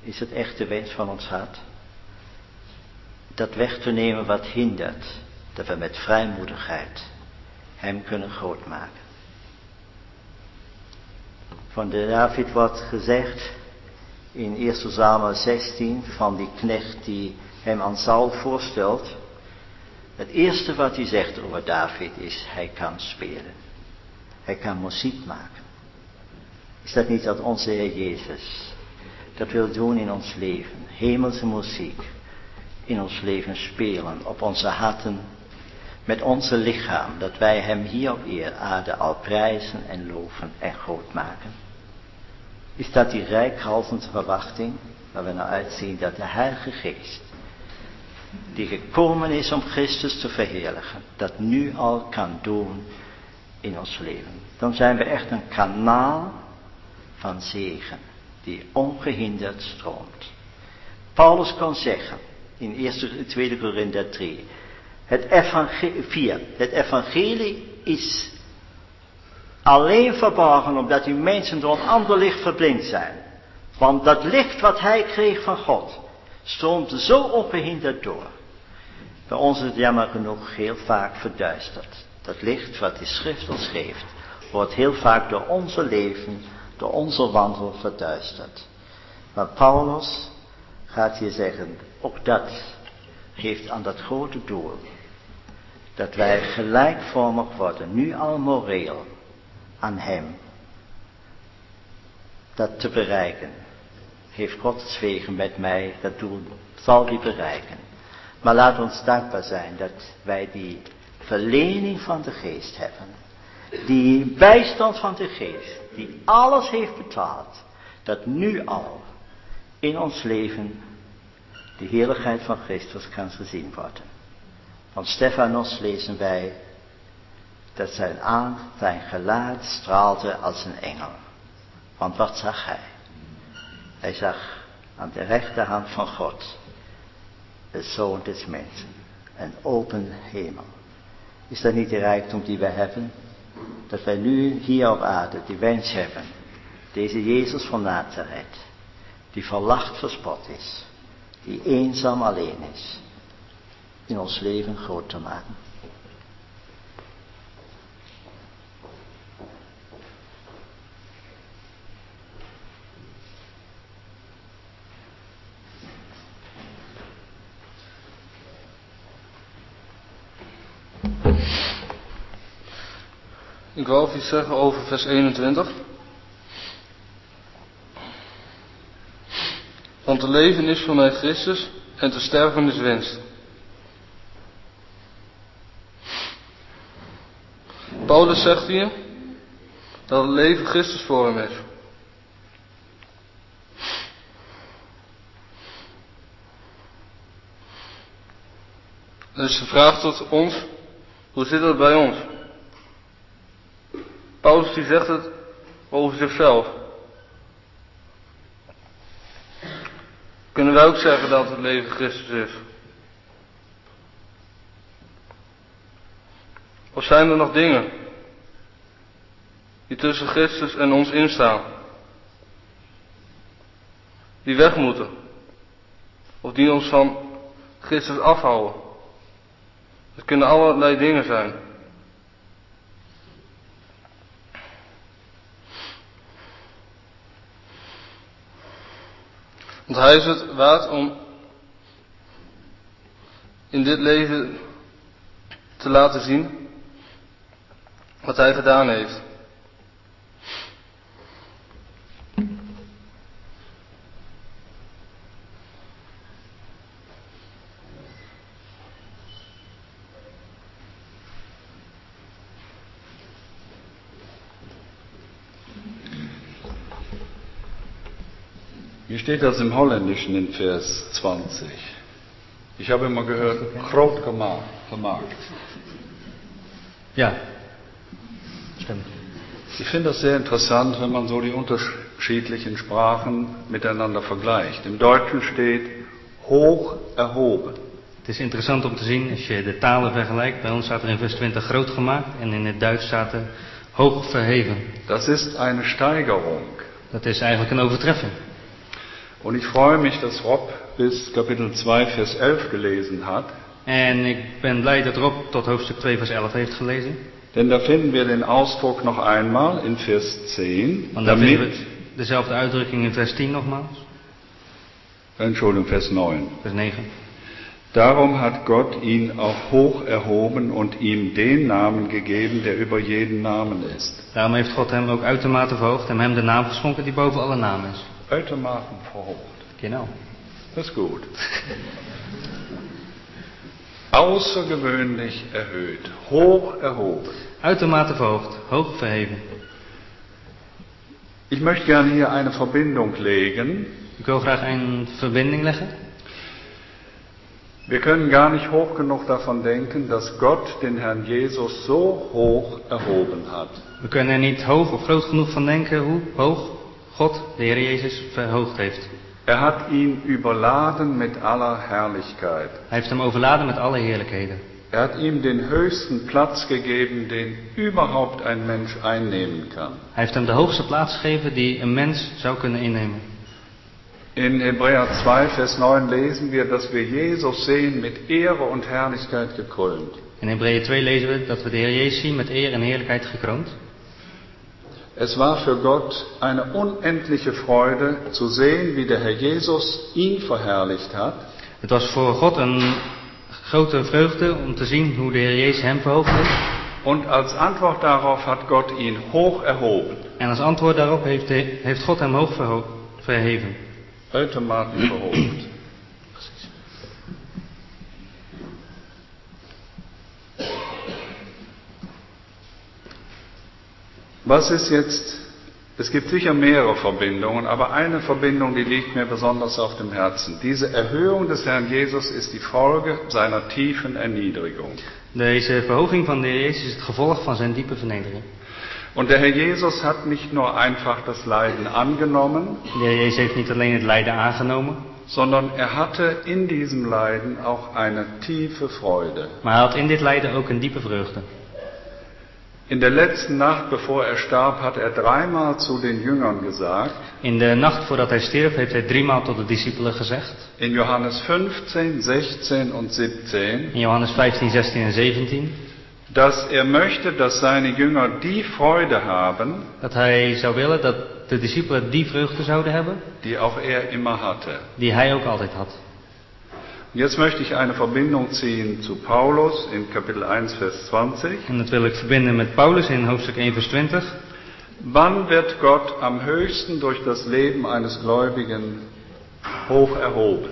Is het echt de wens van ons hart? Dat weg te nemen wat hindert, dat we met vrijmoedigheid Hem kunnen groot maken. Van de David wordt gezegd in 1 Samuel 16 van die knecht die hem aan Saul voorstelt. Het eerste wat hij zegt over David is, hij kan spelen. Hij kan muziek maken. Is dat niet dat onze Heer Jezus dat wil doen in ons leven? Hemelse muziek in ons leven spelen, op onze harten, met onze lichaam, dat wij Hem hier op aarde al prijzen en loven en groot maken. Is dat die rijkhalsende verwachting, waar we naar uitzien dat de Heilige Geest die gekomen is om Christus te verheerlijken, dat nu al kan doen in ons leven. Dan zijn we echt een kanaal van zegen, die ongehinderd stroomt. Paulus kan zeggen, in 1, 2 Korinther 3, het evangelie, 4, het evangelie is alleen verborgen omdat die mensen door een ander licht verblind zijn. Want dat licht wat hij kreeg van God, stroomt zo ongehinderd door. Bij ons is het jammer genoeg heel vaak verduisterd. Dat licht wat de schrift ons geeft, wordt heel vaak door onze leven, door onze wandel verduisterd. Maar Paulus gaat hier zeggen, ook dat geeft aan dat grote doel. Dat wij gelijkvormig worden, nu al moreel, aan Hem. Dat te bereiken. Heeft God zwegen met mij, dat doel zal die bereiken. Maar laat ons dankbaar zijn dat wij die verlening van de geest hebben. Die bijstand van de geest, die alles heeft betaald. Dat nu al in ons leven de heerlijkheid van Christus kan gezien worden. Van Stefanos lezen wij dat zijn aan, zijn gelaat straalde als een engel. Want wat zag hij? Hij zag aan de rechterhand van God de Zoon des Mensen, een open hemel. Is dat niet de rijkdom die wij hebben? Dat wij nu hier op aarde die wens hebben, deze Jezus van Nazareth, die verlacht verspot is, die eenzaam alleen is, in ons leven groot te maken. Ik wil iets zeggen over vers 21. Te leven is mij Christus en te sterven is winst. Paulus zegt hier dat het leven Christus voor hem is. Dus de vraag tot ons, hoe zit dat bij ons? Paulus die zegt het over zichzelf. Kunnen wij ook zeggen dat het leven Christus is? Of zijn er nog dingen die tussen Christus en ons instaan? Die weg moeten? Of die ons van Christus afhouden? Het kunnen allerlei dingen zijn. Want hij is het waard om in dit leven te laten zien wat hij gedaan heeft. Steht das im Holländischen in Vers 20. Ich habe immer gehört, groot gemaakt. Ja, stimmt. Ich finde das sehr interessant, wenn man so die unterschiedlichen Sprachen miteinander vergleicht. Im Deutschen steht hoog erhoben. Het is interessant om te zien als je de talen vergelijkt. Bij ons staat er in vers 20 groot gemaakt en in het Duits staat er hoog verheven. Das ist eine Steigerung. Dat is eigenlijk een overtreffing. Und ich freue mich, dass Rob bis Kapitel 2, Vers 11 gelesen hat. En ik ben blij dat Rob tot hoofdstuk 2 vers 11 heeft gelezen. Denn da finden wir den Ausdruck noch einmal in Vers 10. Want daar vinden we dezelfde uitdrukking in vers 10 nogmaals. Entschuldigung, Vers 9. Vers 9. Darum hat Gott ihn auch hoch erhoben und ihm den Namen gegeben, der über jeden Namen ist. Daarom heeft God hem ook uitermate verhoogd en hem de naam geschonken die boven alle namen is. Uitermate verhoogd. Genau. Das ist gut. Außergewöhnlich erhöht, hoch erhoben. Uitermate verhoogd, hoog verheven. Ich möchte gerne hier eine Verbindung legen. Ik wil graag een verbinding leggen. Wir können gar nicht hoch genug davon denken, dass Gott den Herrn Jesus so hoch erhoben hat. We kunnen er niet hoog of groot genoeg van denken hoe hoog God de Heer Jezus verhoogd heeft. Er hat ihn überladen mit aller Herrlichkeit. Hij heeft hem overladen met alle heerlijkheden. Er hat ihm den höchsten Platz gegeben, den überhaupt ein Mensch einnehmen kann. Hij heeft hem de hoogste plaats gegeven die een mens zou kunnen innemen. In Hebräer 2, Vers 9 lesen wir, dass wir Jesus sehen mit Ehre und Herrlichkeit gekrönt. In Hebreeën 2 lezen we dat we de Heer Jezus zien met eer en heerlijkheid gekroond. Es war für Gott eine unendliche Freude zu sehen, wie der Herr Jesus ihn verherrlicht hat Het was voor God een grote vreugde om te zien hoe de Heer Jezus hem verhoogd heeft. und als Antwort darauf hat Gott ihn hoch erhoben. En als antwoord daarop heeft, de- heeft God hem hoog verho- verheven. Was ist jetzt, es gibt sicher mehrere Verbindungen, aber eine Verbindung, die liegt mir besonders auf dem Herzen. Diese Erhöhung des Herrn Jesus ist die Folge seiner tiefen Erniedrigung. Deze verhoging van de Heer Jezus is het gevolg van zijn diepe vernedering. Und der Herr Jesus hat nicht nur einfach das Leiden angenommen, De Heer Jezus heeft niet alleen het lijden aangenomen, sondern er hatte in diesem Leiden auch eine tiefe Freude. maar hij had in dit lijden ook een diepe vreugde. In der letzten Nacht, bevor er starb, hat er dreimal zu den Jüngern gesagt, In de nacht voordat hij stierf heeft hij driemaal tot de discipelen gezegd. in Johannes 15, 16 und 17, In Johannes 15, 16 en 17. dass er möchte, dass seine Jünger die Freude haben, Dat hij zou willen dat de discipelen die vreugde zouden hebben die auch er immer hatte. die hij ook altijd had. Jetzt möchte ich eine Verbindung ziehen zu Paulus in Kapitel 1, Vers 20. En dat wil ik verbinden met Paulus in hoofdstuk 1 vers 20. Wann wird Gott am höchsten durch das Leben eines Gläubigen hoch erhoben?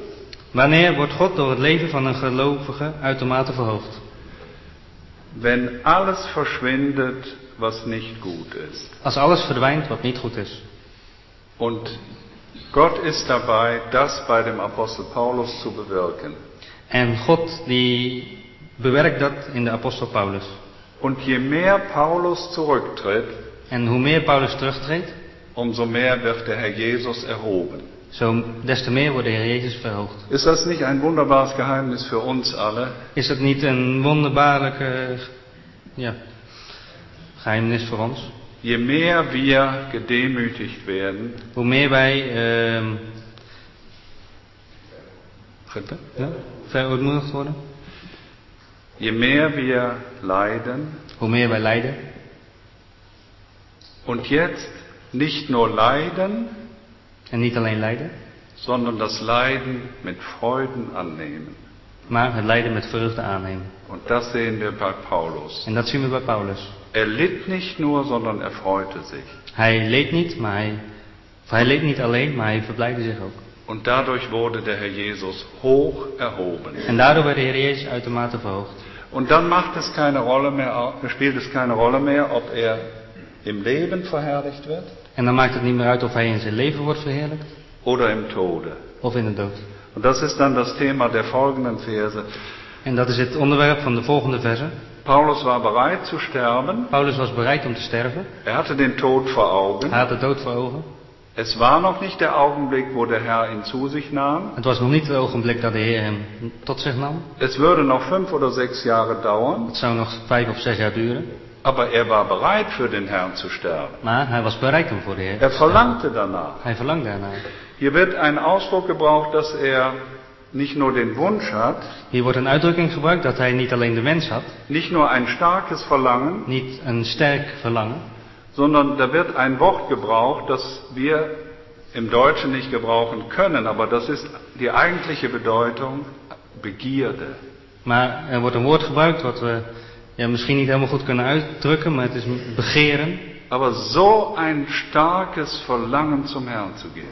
Wanneer wordt God door het leven van een gelovige uitermate verhoogd? Wenn alles verschwindet, was nicht gut ist. Als alles verdwijnt wat niet goed is. Und Gott ist dabei, das bei dem Apostel Paulus zu bewirken. En God die bewerkt dat in de apostel Paulus. Und je mehr Paulus zurücktritt, En hoe meer Paulus terugtreedt, umso mehr wird der Herr Jesus erhoben. zo des te meer wordt de Heer Jezus verhoogd. Ist das nicht ein wunderbares Geheimnis für uns alle? Is dat niet een wonderbaarlijke ja, geheimnis voor ons? Je mehr wir gedemütigt werden, Hoe meer wij ehm ja, verootmoedigd worden, je mehr wir leiden hoe meer wij lijden. und jetzt nicht nur leiden, En niet alleen lijden, sondern das Leiden mit Freuden annehmen. maar het lijden met vreugde aannemen. Und das sehen wir bei Paulus. En dat zien we bij Paulus. Er litt nicht nur, sondern er freute sich. Hij leed niet, maar hij, hij leed niet alleen, maar hij verblijdde zich ook. Und dadurch wurde der Herr Jesus hoch erhoben. En daardoor werd de Heer Jezus uitermate verhoogd. Und dann macht es keine Rolle mehr, spielt es keine Rolle mehr, ob er im Leben verherrlicht wird En dan maakt het niet meer uit of hij in zijn leven wordt verheerlijkt oder im Tode. of in de dood. Und das ist dann das Thema der folgenden Verse. En dat is het onderwerp van de volgende verse. Paulus war bereit zu sterben. Paulus was bereid om te sterven. Er hatte den Tod vor Augen. Hij had de dood voor ogen. Es war noch nicht der Augenblick, wo der Herr ihn zu sich nahm. Het was nog niet het ogenblik dat de Heer hem tot zich nam. Es würde noch fünf oder sechs Jahre dauern. Het zou nog vijf of zes jaar duren. Aber er war bereit, für den Herrn zu sterben. Maar hij was bereid om voor de Heer Er verlangte danach. Hij verlangde ernaar. Hier wird ein Ausdruck gebraucht, dass er nicht nur den Wunsch hat, Hier wordt een uitdrukking gebruikt dat hij niet alleen de wens had. nicht nur ein starkes Verlangen, Niet een sterk verlangen. sondern da wird ein Wort gebraucht, das wir im Deutschen nicht gebrauchen können, aber das ist die eigentliche Bedeutung Begierde. Maar er wordt een woord gebruikt wat we ja, misschien niet helemaal goed kunnen uitdrukken. Maar het is begeren. Aber so ein starkes Verlangen zum Herrn zu gehen.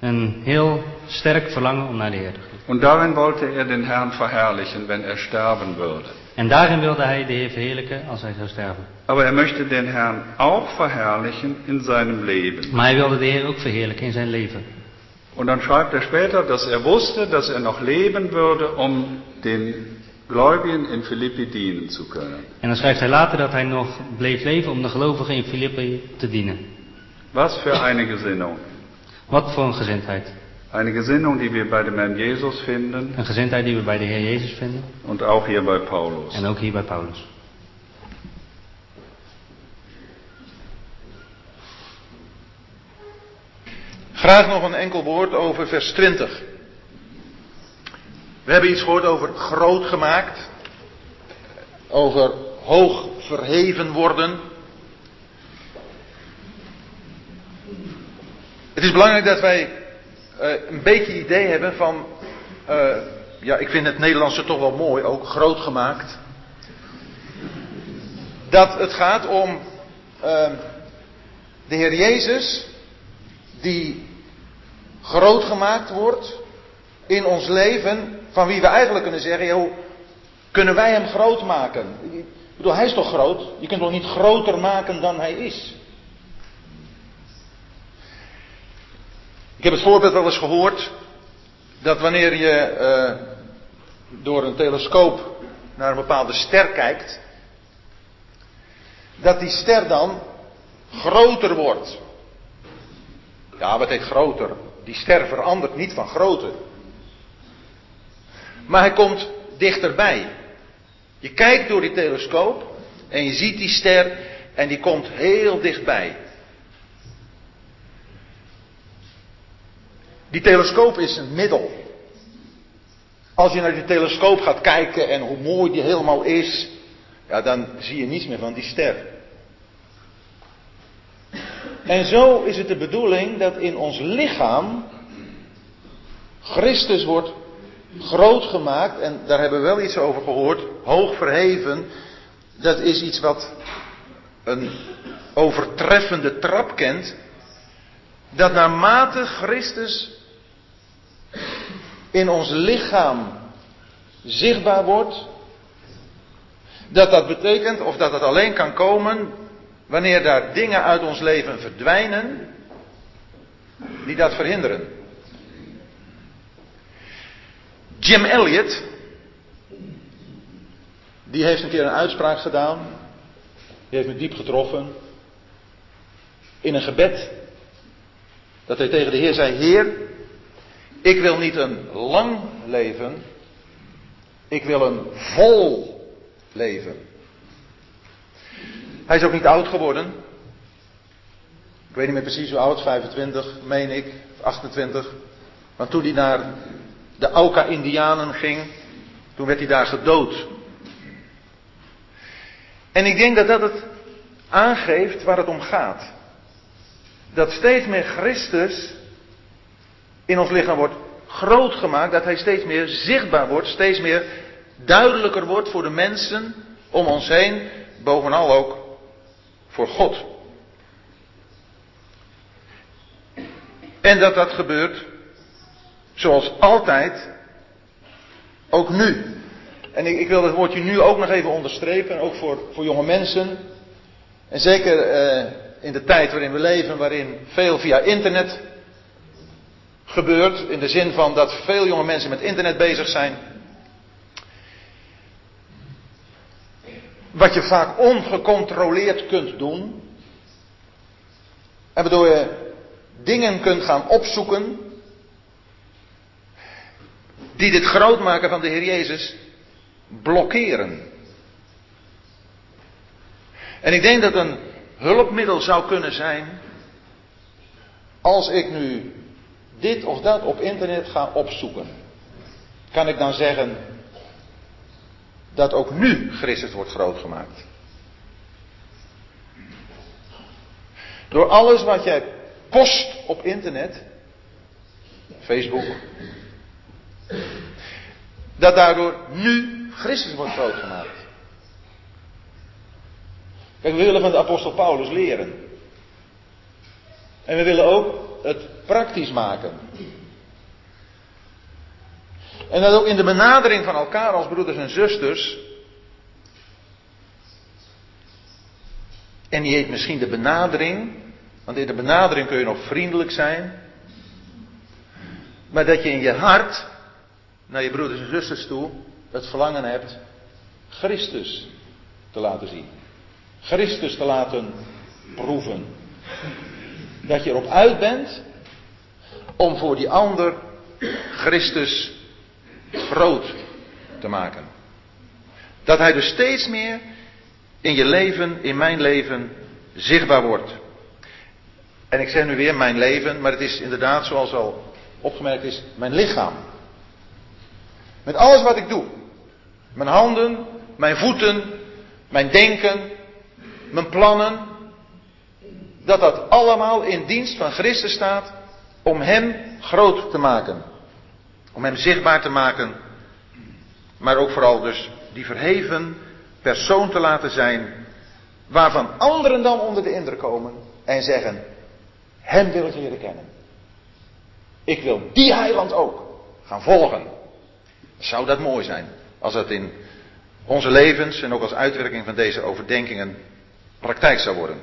Een heel sterk verlangen om naar de Heer te gaan. Und darin wollte er den Herrn verherrlichen, wenn er sterben würde. En daarin wilde hij de Heer verheerlijken als hij zou sterven. Aber er möchte den Herrn auch verherrlichen in seinem Leben. Maar hij wilde de Heer ook verheerlijken in zijn leven. Und dann schreibt er später, dass er wusste, dass er noch leben würde, um den Gläubigen in Philippi dienen zu können. En dan schrijft hij later dat hij nog bleef leven om de gelovigen in Filippi te dienen. Was für eine Gesinnung. Wat voor een gezindheid. Eine Gesinnung, die wir bei dem Herrn Jesus finden Een gezindheid die we bij de Heer Jezus vinden. und auch hier bei Paulus. En ook hier bij Paulus. Graag nog een enkel woord over vers 20. We hebben iets gehoord over groot gemaakt, over hoog verheven worden. Het is belangrijk dat wij eh, een beetje idee hebben van, eh, ja, ik vind het Nederlandse toch wel mooi, ook groot gemaakt. Dat het gaat om eh, de Heer Jezus die groot gemaakt wordt in ons leven, van wie we eigenlijk kunnen zeggen, joh, kunnen wij hem groot maken? Ik bedoel, hij is toch groot? Je kunt hem niet groter maken dan hij is? Ik heb het voorbeeld wel eens gehoord dat wanneer je uh, door een telescoop naar een bepaalde ster kijkt, dat die ster dan groter wordt. Ja, wat heet groter? Die ster verandert niet van grootte. Maar hij komt dichterbij. Je kijkt door die telescoop en je ziet die ster en die komt heel dichtbij. Die telescoop is een middel. Als je naar die telescoop gaat kijken en hoe mooi die helemaal is, ja, dan zie je niets meer van die ster. En zo is het de bedoeling dat in ons lichaam Christus wordt groot gemaakt, en daar hebben we wel iets over gehoord, hoog verheven. Dat is iets wat een overtreffende trap kent. Dat naarmate Christus in ons lichaam zichtbaar wordt, dat dat betekent, of dat het alleen kan komen, wanneer daar dingen uit ons leven verdwijnen, die dat verhinderen. Jim Elliot, die heeft een keer een uitspraak gedaan, die heeft me diep getroffen, in een gebed, dat hij tegen de Heer zei, Heer, ik wil niet een lang leven, ik wil een vol leven. Hij is ook niet oud geworden. Ik weet niet meer precies hoe oud, 25, meen ik, of 28. Want toen hij naar de Auca-Indianen ging, toen werd hij daar gedood. En ik denk dat dat het aangeeft waar het om gaat. Dat steeds meer Christus in ons lichaam wordt groot gemaakt, dat hij steeds meer zichtbaar wordt, steeds meer duidelijker wordt voor de mensen om ons heen, bovenal ook voor God. En dat dat gebeurt zoals altijd, ook nu. En ik, ik wil het woordje nu ook nog even onderstrepen, ook voor, voor jonge mensen. En zeker eh, in de tijd waarin we leven, waarin veel via internet gebeurt, in de zin van dat veel jonge mensen met internet bezig zijn. Wat je vaak ongecontroleerd kunt doen. En waardoor je dingen kunt gaan opzoeken. Die dit grootmaken van de Heer Jezus blokkeren. En ik denk dat een hulpmiddel zou kunnen zijn. Als ik nu dit of dat op internet ga opzoeken. Kan ik dan zeggen, dat ook nu Christus wordt groot gemaakt. Door alles wat jij post op internet, Facebook, dat daardoor nu Christus wordt groot gemaakt. Kijk, we willen van de apostel Paulus leren. En we willen ook het praktisch maken. En dat ook in de benadering van elkaar als broeders en zusters. En die heet misschien de benadering. Want in de benadering kun je nog vriendelijk zijn. Maar dat je in je hart naar je broeders en zusters toe het verlangen hebt Christus te laten zien. Christus te laten proeven. Dat je erop uit bent om voor die ander Christus groot te maken. Dat hij dus steeds meer in je leven, in mijn leven, zichtbaar wordt. En ik zeg nu weer mijn leven, maar het is inderdaad, zoals al opgemerkt is, mijn lichaam. Met alles wat ik doe. Mijn handen, mijn voeten, mijn denken, mijn plannen. Dat dat allemaal in dienst van Christus staat om Hem groot te maken. Om Hem zichtbaar te maken. Maar ook vooral dus die verheven persoon te laten zijn. Waarvan anderen dan onder de indruk komen en zeggen, Hem wil ik leren kennen. Ik wil die heiland ook gaan volgen. Zou dat mooi zijn als dat in onze levens en ook als uitwerking van deze overdenkingen praktijk zou worden.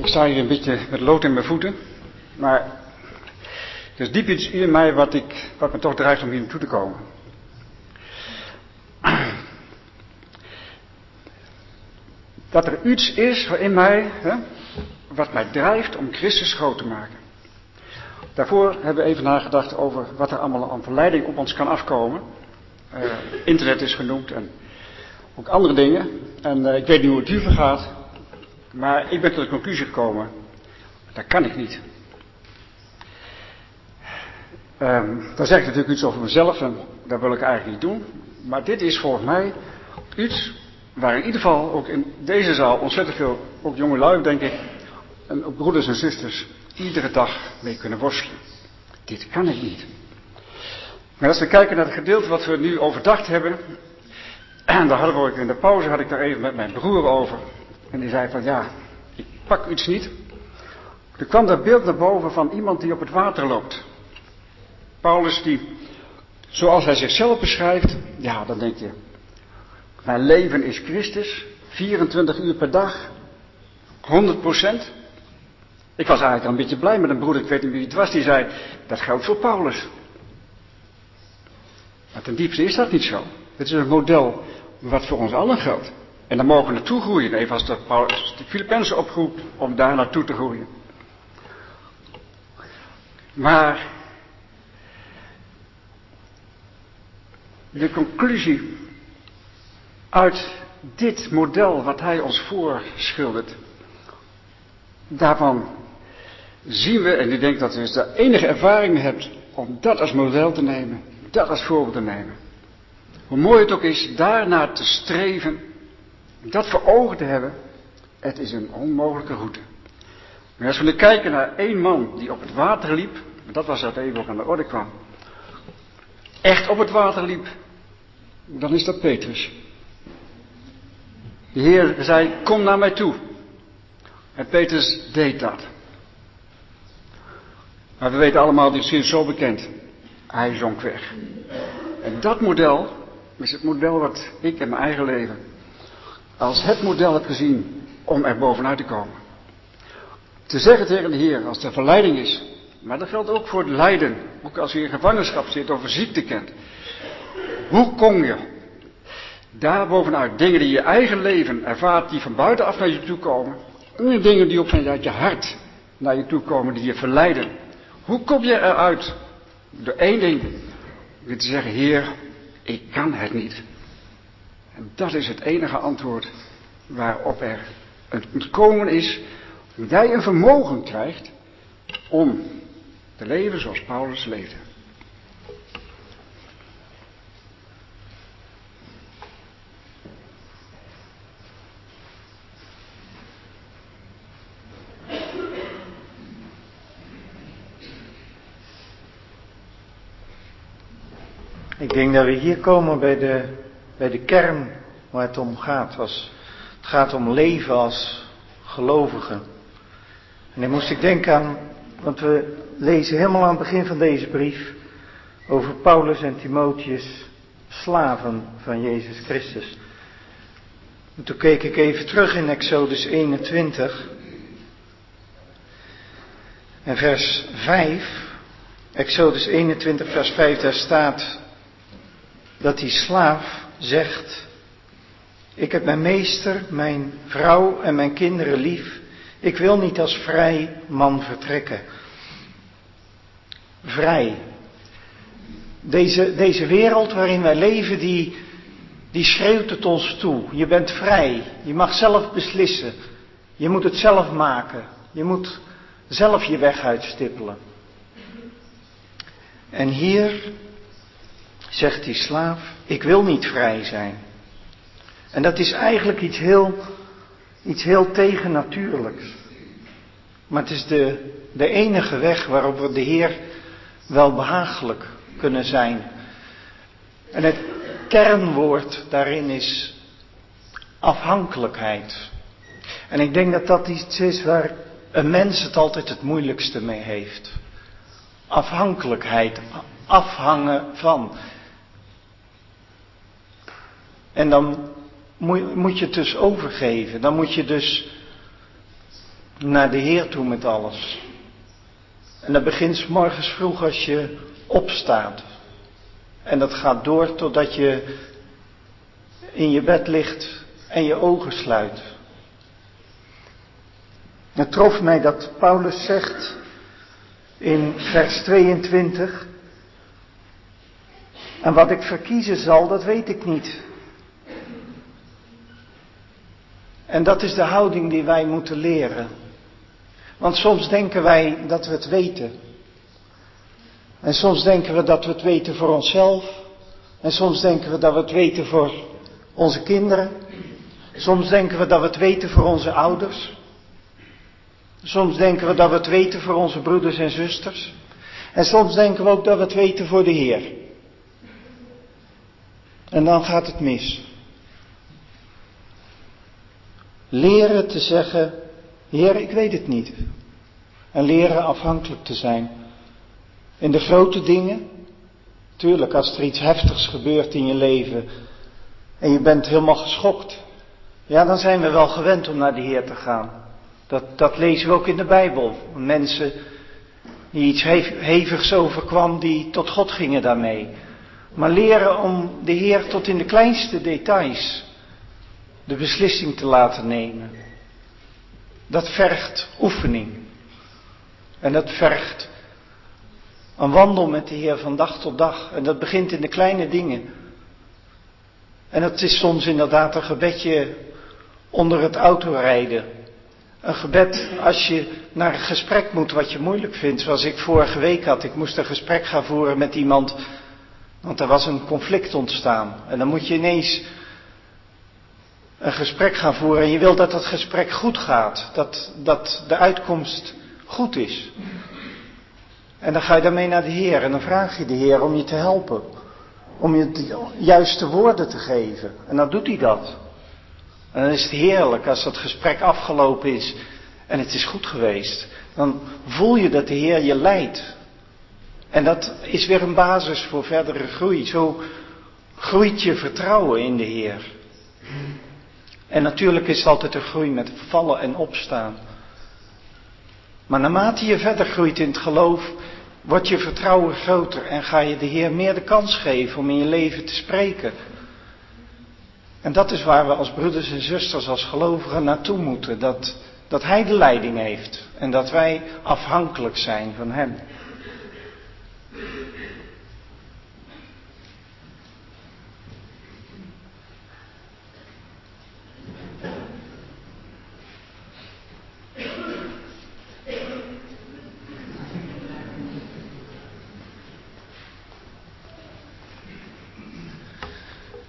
Ik sta hier een beetje met lood in mijn voeten, maar er is diep iets in mij wat, ik, wat me toch drijft om hier naartoe te komen. Dat er iets is in mij, hè, wat mij drijft om Christus groot te maken. Daarvoor hebben we even nagedacht over wat er allemaal aan verleiding op ons kan afkomen. Uh, internet is genoemd en ook andere dingen. En uh, ik weet niet hoe het u vergaat, maar ik ben tot de conclusie gekomen, dat kan ik niet. Um, dan zeg ik natuurlijk iets over mezelf en dat wil ik eigenlijk niet doen. Maar dit is volgens mij iets waar in ieder geval ook in deze zaal ontzettend veel, ook jonge lui denk ik, en ook broeders en zusters, iedere dag mee kunnen worstelen. Dit kan ik niet. Maar als we kijken naar het gedeelte wat we nu overdacht hebben, en daar hadden we ook in de pauze, had ik daar even met mijn broer over. En die zei van ja, ik pak iets niet. Er kwam dat beeld naar boven van iemand die op het water loopt. Paulus die, zoals hij zichzelf beschrijft, ja dan denk je, mijn leven is Christus, 24 uur per dag, 100 procent. Ik was eigenlijk al een beetje blij met een broeder, ik weet niet wie het was, die zei, dat geldt voor Paulus. Maar ten diepste is dat niet zo. Het is een model wat voor ons allen geldt. En daar mogen we naartoe groeien, even als de, Paulus, de Filippenzen oproept om daar naartoe te groeien. Maar de conclusie uit dit model wat hij ons voorschildert, daarvan zien we, en ik denk dat u dus de enige ervaring hebt om dat als model te nemen, dat als voorbeeld te nemen. Hoe mooi het ook is daarnaar te streven, dat voor ogen te hebben, het is een onmogelijke route. Maar als we nu kijken naar één man die op het water liep, dat was dat even ook aan de orde kwam, echt op het water liep, dan is dat Petrus. De Heer zei, kom naar mij toe. En Petrus deed dat. Maar we weten allemaal, dit is zo bekend. Hij zonk weg. En dat model is het model wat ik in mijn eigen leven als het model heb gezien om er bovenuit te komen. Te zeggen tegen de Heer, als er verleiding is, maar dat geldt ook voor het lijden, ook als je in gevangenschap zit of een ziekte kent. Hoe kom je daar bovenuit dingen die je eigen leven ervaart, die van buitenaf naar je toe komen, en dingen die ook vanuit je hart naar je toe komen, die je verleiden. Hoe kom je eruit? Door één ding, weer te zeggen, Heer, ik kan het niet. Dat is het enige antwoord waarop er een komen is, dat jij een vermogen krijgt om te leven zoals Paulus leefde. Ik denk dat we hier komen bij de, bij de kern waar het om gaat. Als, het gaat om leven als gelovigen. En dan moest ik denken aan, want we lezen helemaal aan het begin van deze brief over Paulus en Timotheus, slaven van Jezus Christus. En toen keek ik even terug in Exodus 21 en vers 5. Exodus 21, vers 5, daar staat dat die slaaf zegt, ik heb mijn meester, mijn vrouw en mijn kinderen lief. Ik wil niet als vrij man vertrekken. Vrij. Deze, deze wereld waarin wij leven, die, die schreeuwt het ons toe. Je bent vrij. Je mag zelf beslissen. Je moet het zelf maken. Je moet zelf je weg uitstippelen. En hier zegt die slaaf, ik wil niet vrij zijn. En dat is eigenlijk iets heel, iets heel tegennatuurlijks. Maar het is de, de enige weg waarop we de Heer wel behagelijk kunnen zijn. En het kernwoord daarin is afhankelijkheid. En ik denk dat dat iets is waar een mens het altijd het moeilijkste mee heeft. Afhankelijkheid, afhangen van. En dan moet je het dus overgeven. Dan moet je dus naar de Heer toe met alles. En dat begint morgens vroeg als je opstaat. En dat gaat door totdat je in je bed ligt en je ogen sluit. Het trof mij dat Paulus zegt in vers 22. En wat ik verkiezen zal, dat weet ik niet. En dat is de houding die wij moeten leren. Want soms denken wij dat we het weten. En soms denken we dat we het weten voor onszelf. En soms denken we dat we het weten voor onze kinderen. Soms denken we dat we het weten voor onze ouders. Soms denken we dat we het weten voor onze broeders en zusters. En soms denken we ook dat we het weten voor de Heer. En dan gaat het mis. Leren te zeggen, Heer, ik weet het niet. En leren afhankelijk te zijn. In de grote dingen, tuurlijk als er iets heftigs gebeurt in je leven en je bent helemaal geschokt, ja dan zijn we wel gewend om naar de Heer te gaan. Dat, dat lezen we ook in de Bijbel. Mensen die iets hevigs overkwam, die tot God gingen daarmee. Maar leren om de Heer tot in de kleinste details de beslissing te laten nemen. Dat vergt oefening. En dat vergt een wandel met de Heer van dag tot dag. En dat begint in de kleine dingen. En het is soms inderdaad een gebedje onder het autorijden. Een gebed als je naar een gesprek moet wat je moeilijk vindt. Zoals ik vorige week had. Ik moest een gesprek gaan voeren met iemand. Want er was een conflict ontstaan. En dan moet je ineens een gesprek gaan voeren. En je wil dat dat gesprek goed gaat. Dat, dat de uitkomst goed is. En dan ga je daarmee naar de Heer. En dan vraag je de Heer om je te helpen. Om je de juiste woorden te geven. En dan doet hij dat. En dan is het heerlijk als dat gesprek afgelopen is en het is goed geweest. Dan voel je dat de Heer je leidt. En dat is weer een basis voor verdere groei. Zo groeit je vertrouwen in de Heer. En natuurlijk is het altijd een groei met vallen en opstaan. Maar naarmate je verder groeit in het geloof, wordt je vertrouwen groter en ga je de Heer meer de kans geven om in je leven te spreken. En dat is waar we als broeders en zusters, als gelovigen naartoe moeten. Dat, dat Hij de leiding heeft en dat wij afhankelijk zijn van Hem.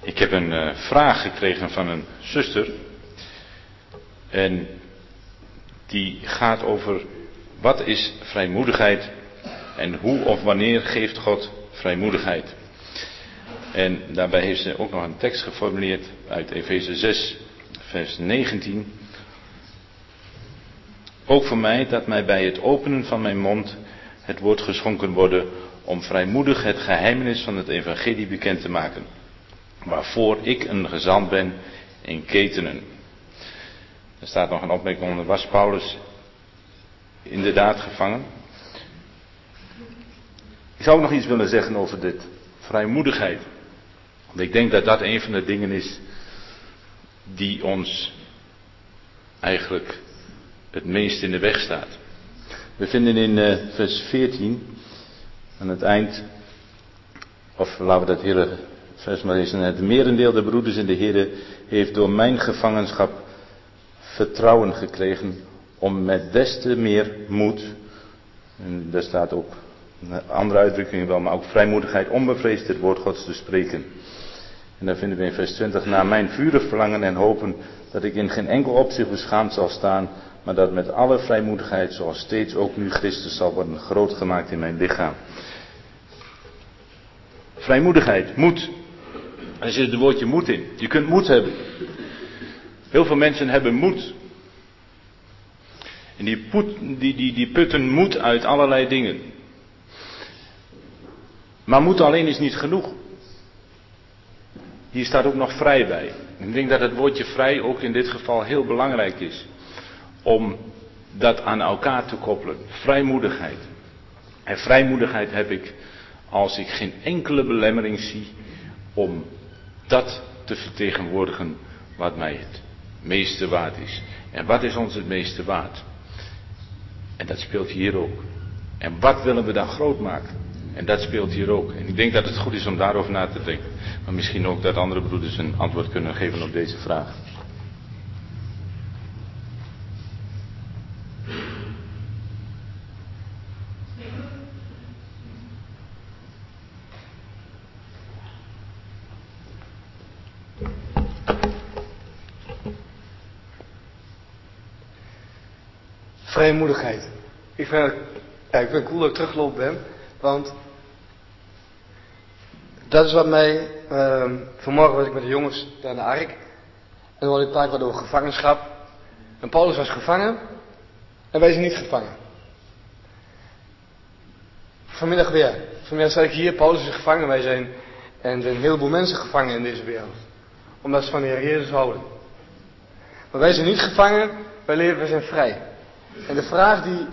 Ik heb een uh, vraag gekregen van een zuster. En die gaat over wat is vrijmoedigheid en hoe of wanneer geeft God vrijmoedigheid. En daarbij heeft ze ook nog een tekst geformuleerd uit Efeze 6, vers 19. Ook voor mij dat mij bij het openen van mijn mond het woord geschonken worden om vrijmoedig het geheimenis van het evangelie bekend te maken, waarvoor ik een gezant ben in ketenen. Er staat nog een opmerking onder, was Paulus inderdaad gevangen? Ik zou ook nog iets willen zeggen over dit vrijmoedigheid. Want ik denk dat dat een van de dingen is die ons eigenlijk het meest in de weg staat. We vinden in uh, vers 14 aan het eind, of laten we dat hele vers maar eens Het merendeel der broeders in de Heer heeft door mijn gevangenschap vertrouwen gekregen om met des te meer moed, en daar staat ook een andere uitdrukking wel, maar ook vrijmoedigheid, onbevreesd het woord Gods te spreken. En dan vinden we in vers 20, naar mijn vurig verlangen en hopen dat ik in geen enkel opzicht beschaamd zal staan, maar dat met alle vrijmoedigheid, zoals steeds ook nu Christus zal worden groot gemaakt in mijn lichaam. Vrijmoedigheid, moed. Er zit het woordje moed in. Je kunt moed hebben. Heel veel mensen hebben moed. En die, die, die, die putten moed uit allerlei dingen. Maar moed alleen is niet genoeg. Hier staat ook nog vrij bij. Ik denk dat het woordje vrij ook in dit geval heel belangrijk is. Om dat aan elkaar te koppelen. Vrijmoedigheid. En vrijmoedigheid heb ik als ik geen enkele belemmering zie om dat te vertegenwoordigen wat mij het meeste waard is. En wat is ons het meeste waard? En dat speelt hier ook. En wat willen we dan groot maken? En dat speelt hier ook. En ik denk dat het goed is om daarover na te denken. Maar misschien ook dat andere broeders een antwoord kunnen geven op deze vraag. Vrijmoedigheid. Ik vind, ja, ik vind het cool dat ik teruggelopen ben. Want dat is wat mij, uh, vanmorgen was ik met de jongens naar de Ark. En dan hoorde ik wat over gevangenschap. En Paulus was gevangen. En wij zijn niet gevangen. Vanmiddag weer. Vanmiddag sta ik hier, Paulus is gevangen. Wij zijn, en er zijn een heleboel mensen gevangen in deze wereld. Omdat ze van de Heer Jezus houden. Maar wij zijn niet gevangen, wij leven, wij zijn vrij. En de vraag die,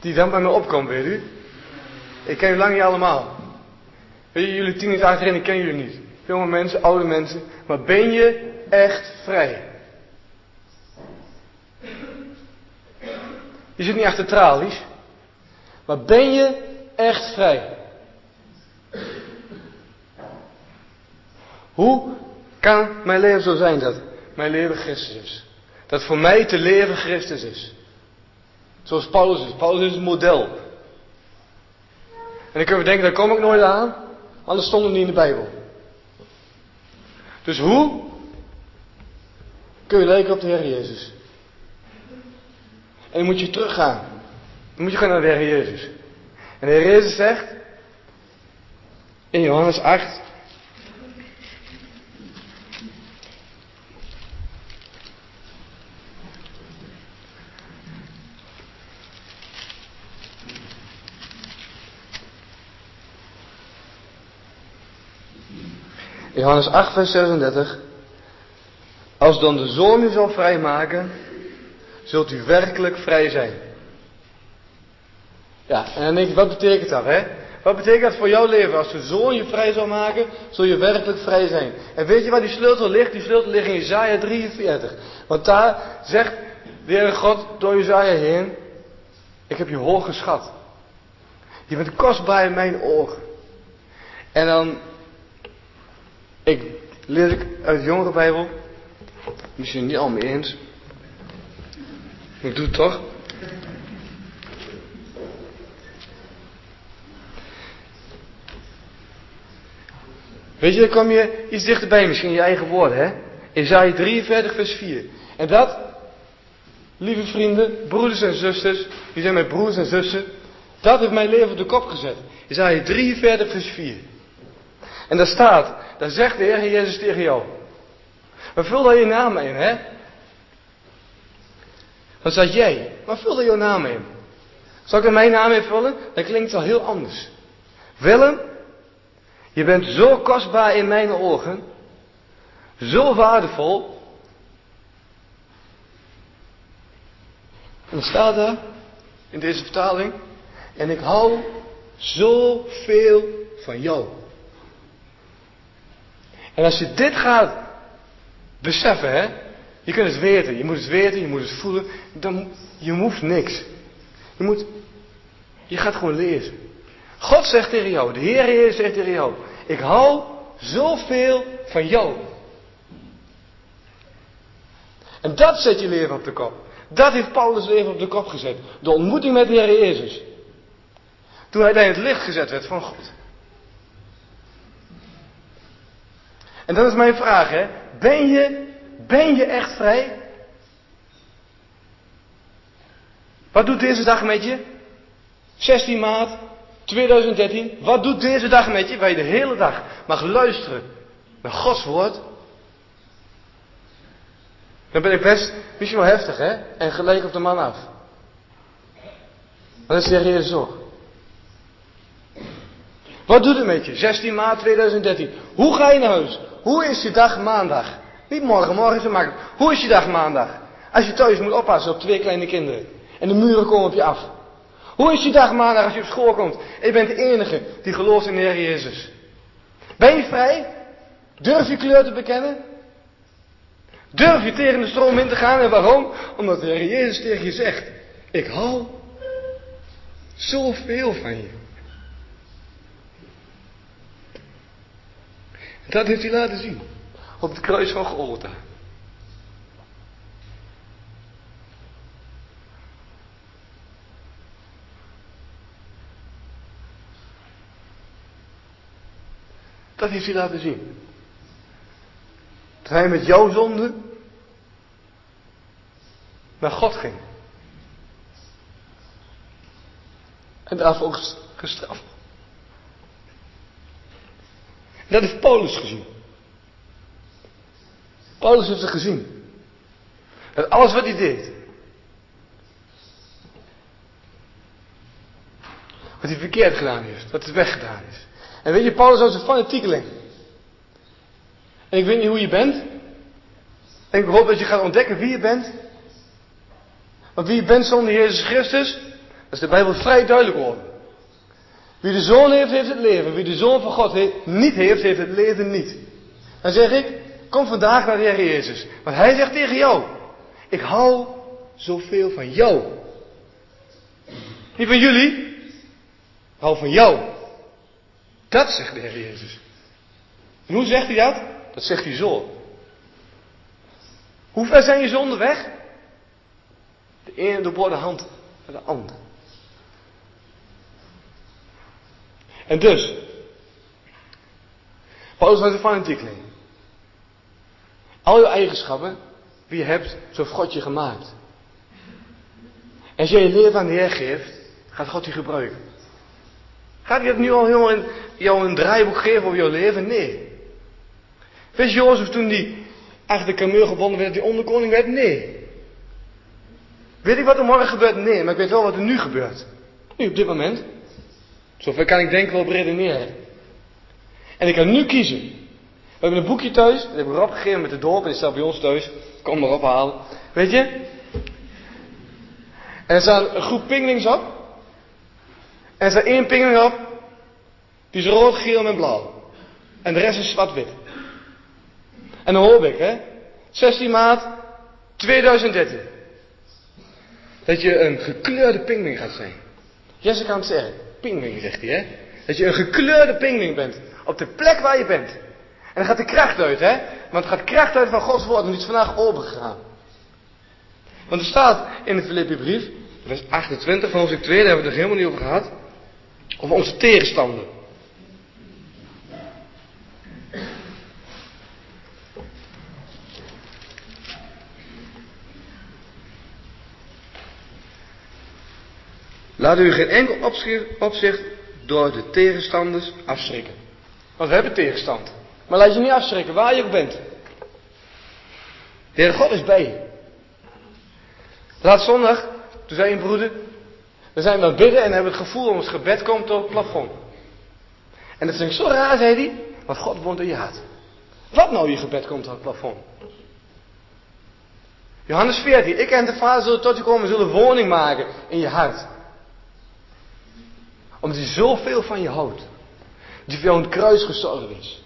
die dan bij me opkomt, weet u. Ik ken u lang niet allemaal. Weet jullie tien achterin, ik ken jullie niet. Jonge mensen, oude mensen. Maar ben je echt vrij? Je zit niet achter tralies. Maar ben je echt vrij? Hoe kan mijn leven zo zijn dat mijn leven Christus is? Dat voor mij te leven Christus is. Zoals Paulus is. Paulus is het model. En dan kunnen we denken, daar kom ik nooit aan. Anders stond het niet in de Bijbel. Dus hoe kun je lijken op de Heer Jezus? En dan moet je teruggaan. Dan moet je gaan naar de Heer Jezus. En de Heer Jezus zegt in Johannes 8, Johannes 8, vers 36. Als dan de Zoon u zal vrijmaken, zult u werkelijk vrij zijn. Ja, en dan denk je, wat betekent dat, hè? Wat betekent dat voor jouw leven? Als de Zoon je vrij zal maken, zul je werkelijk vrij zijn. En weet je waar die sleutel ligt? Die sleutel ligt in Isaiah 43. Want daar zegt de Heer God door Isaiah heen, ik heb je hoog geschat. Je bent kostbaar in mijn ogen. En dan ik leer ik uit de jongere Bijbel. Misschien niet al mee eens. Ik doe het toch. Weet je, dan kom je iets dichterbij, misschien je eigen woorden, hè? Isaiah 43, vers 4. En dat, lieve vrienden, broeders en zusters, die zijn mijn broers en zussen, dat heeft mijn leven op de kop gezet. Isaiah 43, vers 4. En daar staat, daar zegt de Heer Jezus tegen jou. Maar vul daar je naam in, hè? Dan staat jij, maar vul daar jouw naam in. Zal ik er mijn naam invullen? Dan klinkt het al heel anders. Willem, je bent zo kostbaar in mijn ogen. Zo waardevol. En dan staat daar, in deze vertaling, en ik hou zoveel van jou. En als je dit gaat beseffen, hè, je kunt het weten, je moet het weten, je moet het voelen, dan, je hoeft niks. Je moet, je gaat gewoon lezen. God zegt tegen jou, de Heer Heer zegt tegen jou, ik hou zoveel van jou. En dat zet je leven op de kop. Dat heeft Paulus leven op de kop gezet. De ontmoeting met de Heer Jezus. Toen hij daar in het licht gezet werd van God. En dat is mijn vraag, hè. Ben je, ben je echt vrij? Wat doet deze dag met je? 16 maart 2013. Wat doet deze dag met je? Waar je de hele dag mag luisteren naar Gods woord. Dan ben ik best misschien wel heftig, hè? En gelijk op de man af. Maar dat is de zo. Wat doet het met je? 16 maart 2013. Hoe ga je naar huis? Hoe is je dag maandag? Niet morgen, morgen is het makkelijk. Hoe is je dag maandag? Als je thuis moet oppassen op twee kleine kinderen. En de muren komen op je af. Hoe is je dag maandag als je op school komt? En je bent de enige die gelooft in de Heer Jezus. Ben je vrij? Durf je kleur te bekennen? Durf je tegen de stroom in te gaan? En waarom? Omdat de Heer Jezus tegen je zegt: Ik hou zoveel van je. Dat heeft hij laten zien. Op het kruis van Golgotha. Dat heeft hij laten zien. Dat hij met jouw zonde naar God ging. En daarvoor gestraft. Dat heeft Paulus gezien. Paulus heeft het gezien. Dat alles wat hij deed. Wat hij verkeerd gedaan heeft. Wat hij weggedaan is. En weet je, Paulus was een fanatiekeling. En ik weet niet hoe je bent. En ik hoop dat je gaat ontdekken wie je bent. Want wie je bent zonder Jezus Christus, dat is de Bijbel vrij duidelijk over. Wie de Zoon heeft, heeft het leven. Wie de Zoon van God niet heeft, heeft het leven niet. Dan zeg ik, kom vandaag naar de Heer Jezus. Want Hij zegt tegen jou, ik hou zoveel van jou. Niet van jullie, ik hou van jou. Dat zegt de Heer Jezus. En hoe zegt hij dat? Dat zegt hij zo. Hoe ver zijn je zonden weg? De ene door de hand naar de ander. En dus, Paulus was een fanatiekeling. Al je eigenschappen, wie je hebt, zo heeft God je gemaakt. En als jij je leven aan de Heer geeft, gaat God je gebruiken. Gaat hij het nu al helemaal in jou een draaiboek geven over jouw leven? Nee. Wist Jozef toen die achter de kameel gebonden werd, die onderkoning werd? Nee. Weet ik wat er morgen gebeurt? Nee, maar ik weet wel wat er nu gebeurt. Nu, op dit moment. Zover kan ik denken wel redeneren. En ik kan nu kiezen. We hebben een boekje thuis, dat heb ik erop gegeven met de dorp, en die staat bij ons thuis. Kom maar ophalen. Weet je? En er staat een groep pinglings op. En er staat één pingling op. Die is rood, geel en blauw. En de rest is zwart-wit. En dan hoop ik, hè. 16 maart 2013. Dat je een gekleurde pingling gaat zijn. Jessica aan het zeggen. Pingling, zegt hij, hè. Dat je een gekleurde pingling bent. Op de plek waar je bent. En dan gaat de kracht uit, hè. Want er gaat kracht uit van Gods woord. En die is vandaag opengegaan. Want er staat in de Filippi-brief, vers 28 van hoofdstuk 2, daar hebben we het er helemaal niet over gehad. Over onze tegenstander. Laat u geen enkel opzicht door de tegenstanders afschrikken. Want we hebben tegenstand. Maar laat je niet afschrikken, waar je ook bent. De Heer God is bij je. Laat zondag, toen zei een broeder, Dan zijn we aan het bidden en hebben het gevoel ons gebed komt tot het plafond. En dat is zo raar, zei hij, want God woont in je hart. Wat nou je gebed komt tot het plafond? Johannes 14, ik en de Vader zullen tot je komen, zullen woning maken in je hart. Omdat hij zoveel van je houdt. Hij voor jou een kruis gestorven is.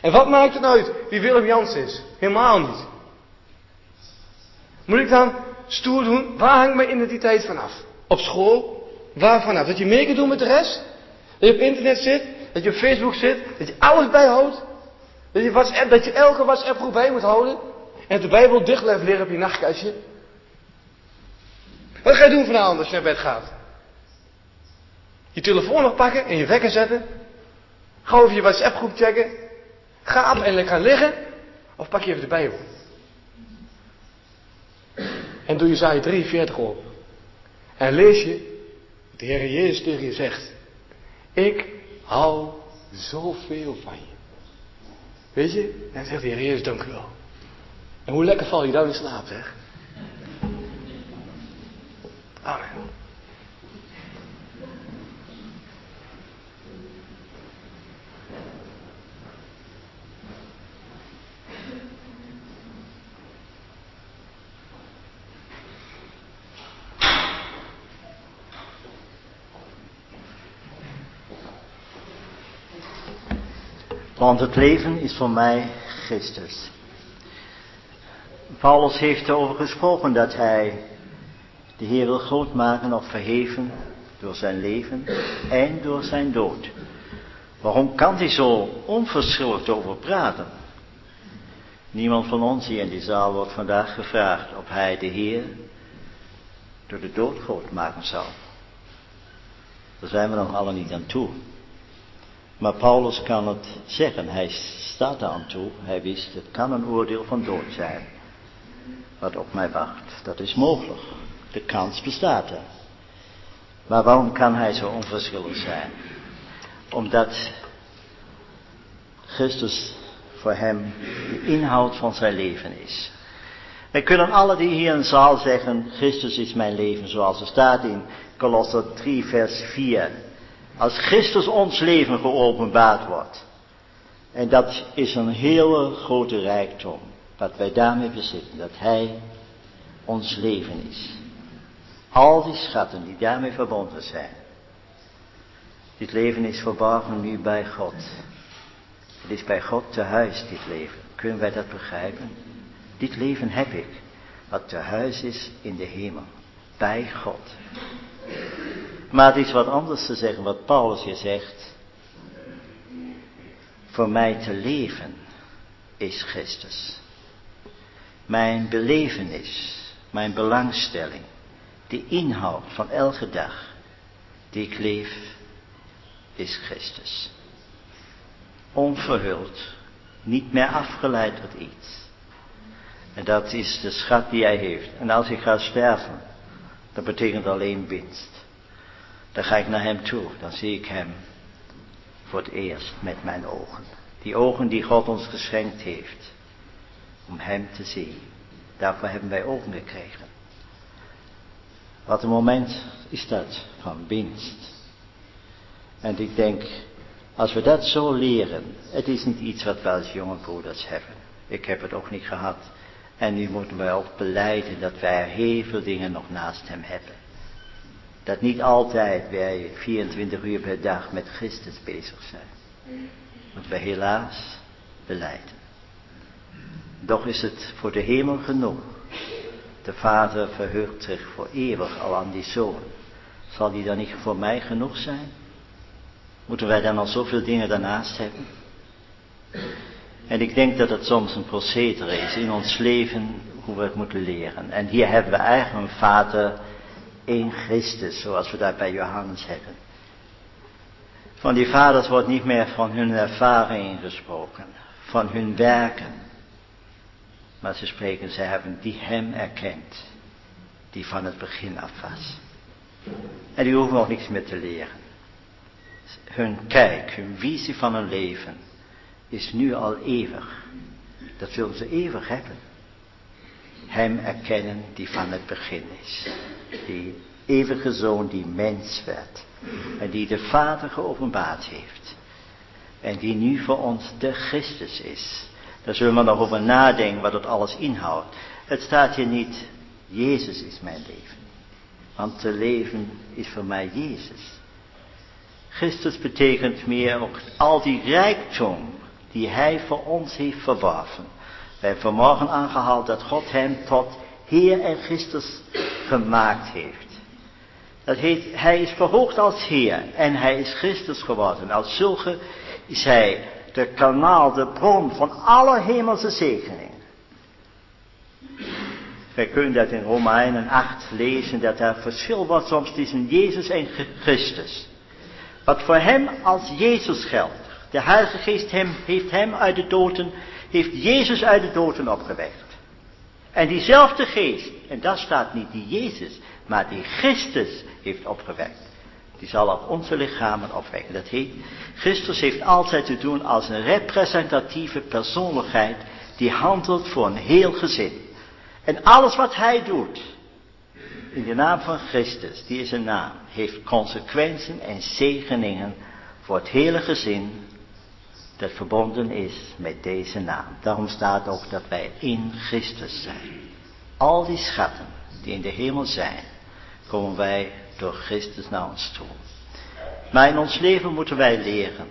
En wat maakt het uit wie Willem Jans is? Helemaal niet. Moet ik dan stoer doen? Waar hangt mijn identiteit vanaf? Op school? Waar vanaf? Dat je mee kunt doen met de rest? Dat je op internet zit? Dat je op Facebook zit? Dat je alles bijhoudt? Dat je, dat je elke WhatsApp groep bij moet houden? En de Bijbel dicht blijft liggen op je nachtkastje? Wat ga je doen vanavond als je naar bed gaat? Je telefoon nog pakken en je wekker zetten? Ga over je WhatsApp groep checken? Ga op en gaan liggen? Of pak je even de Bijbel? En doe je zaai 43 op. En lees je de Heer Jezus tegen je zegt. Ik hou zoveel van je. Weet je? En zegt de Heer Jezus, dank u wel. En hoe lekker val je dan in slaap, zeg. Amen. Want het leven is voor mij Christus. Paulus heeft erover gesproken dat hij de Heer wil groot maken of verheven door zijn leven en door zijn dood. Waarom kan hij zo onverschillig over praten? Niemand van ons hier in die zaal wordt vandaag gevraagd of hij de Heer door de dood groot maken zou. Daar zijn we nog alle niet aan toe. Maar Paulus kan het zeggen, hij staat aan toe, hij wist, het kan een oordeel van dood zijn. Wat op mij wacht, dat is mogelijk. De kans bestaat er. Maar waarom kan hij zo onverschillig zijn? Omdat Christus voor hem de inhoud van zijn leven is. Wij kunnen alle die hier in de zaal zeggen, Christus is mijn leven, zoals er staat in Kolosser 3, vers 4. Als Christus ons leven geopenbaard wordt. En dat is een hele grote rijkdom. Wat wij daarmee bezitten. Dat Hij ons leven is. Al die schatten die daarmee verbonden zijn. Dit leven is verborgen nu bij God. Het is bij God te huis, dit leven. Kunnen wij dat begrijpen? Dit leven heb ik. Wat te huis is in de hemel. Bij God. Maar het is wat anders te zeggen wat Paulus hier zegt. Voor mij te leven is Christus. Mijn belevenis, mijn belangstelling, de inhoud van elke dag die ik leef, is Christus. Onverhuld, niet meer afgeleid tot iets. En dat is de schat die hij heeft. En als ik ga sterven, dat betekent alleen winst. Dan ga ik naar hem toe, dan zie ik hem voor het eerst met mijn ogen. Die ogen die God ons geschenkt heeft, om hem te zien. Daarvoor hebben wij ogen gekregen. Wat een moment is dat van winst. En ik denk, als we dat zo leren, het is niet iets wat we als jonge broeders hebben. Ik heb het ook niet gehad. En nu moeten wij ook beleiden dat wij heel veel dingen nog naast hem hebben. Dat niet altijd wij 24 uur per dag met Christus bezig zijn. Moeten wij helaas beleiden. Doch is het voor de hemel genoeg. De vader verheugt zich voor eeuwig al aan die zoon. Zal die dan niet voor mij genoeg zijn? Moeten wij dan al zoveel dingen daarnaast hebben? En ik denk dat het soms een procedure is in ons leven hoe we het moeten leren. En hier hebben we eigenlijk een vader in Christus, zoals we daar bij Johannes hebben. Van die vaders wordt niet meer van hun ervaring gesproken, van hun werken. Maar ze spreken, ze hebben die hem erkend, die van het begin af was. En die hoeven nog niks meer te leren. Hun kijk, hun visie van hun leven is nu al eeuwig. Dat zullen ze eeuwig hebben. Hem erkennen die van het begin is. Die eeuwige Zoon die mens werd. En die de Vader geopenbaard heeft. En die nu voor ons de Christus is. Daar zullen we nog over nadenken wat het alles inhoudt. Het staat hier niet, Jezus is mijn leven. Want te leven is voor mij Jezus. Christus betekent meer ook al die rijkdom die Hij voor ons heeft verworven. We hebben vanmorgen aangehaald dat God hem tot Heer en Christus gemaakt heeft. Dat heet, hij is verhoogd als Heer en hij is Christus geworden. Als zulke is hij de kanaal, de bron van alle hemelse zegeningen. Wij kunnen dat in Romeinen 8 lezen, dat er verschil wordt soms tussen Jezus en Christus. Wat voor hem als Jezus geldt. De Heilige Geest hem, heeft hem uit de doden, heeft Jezus uit de doden opgewekt. En diezelfde geest, en dat staat niet die Jezus, maar die Christus heeft opgewekt. Die zal ook onze lichamen opwekken. Dat heet, Christus heeft altijd te doen als een representatieve persoonlijkheid die handelt voor een heel gezin. En alles wat hij doet, in de naam van Christus, die is een naam, heeft consequenties en zegeningen voor het hele gezin dat verbonden is met deze naam. Daarom staat ook dat wij in Christus zijn. Al die schatten die in de hemel zijn, komen wij door Christus naar ons toe. Maar in ons leven moeten wij leren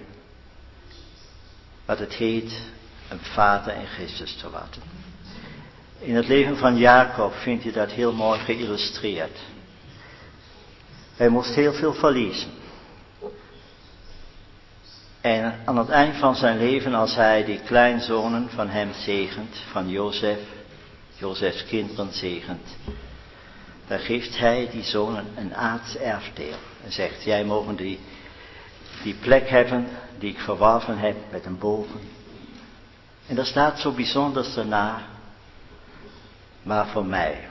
wat het heet een vader in Christus te worden. In het leven van Jacob vind je dat heel mooi geïllustreerd. Hij moest heel veel verliezen. En aan het eind van zijn leven, als hij die kleinzonen van hem zegent, van Jozef, Jozefs kinderen zegent, dan geeft hij die zonen een aards erfdeel. En zegt, jij mogen die, die plek hebben die ik verworven heb met een bogen. En daar staat zo bijzonders daarna, maar voor mij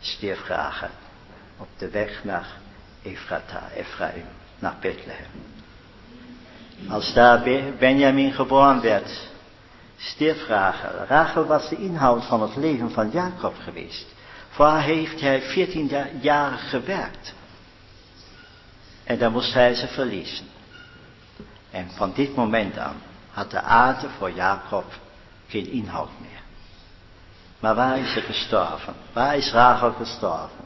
stierf op de weg naar Ephrata, Ephraim, naar Bethlehem. Als daar Benjamin geboren werd, stierf Rachel. Rachel was de inhoud van het leven van Jacob geweest. Voor heeft hij 14 jaar gewerkt. En dan moest hij ze verliezen. En van dit moment aan had de aarde voor Jacob geen inhoud meer. Maar waar is ze gestorven? Waar is Rachel gestorven?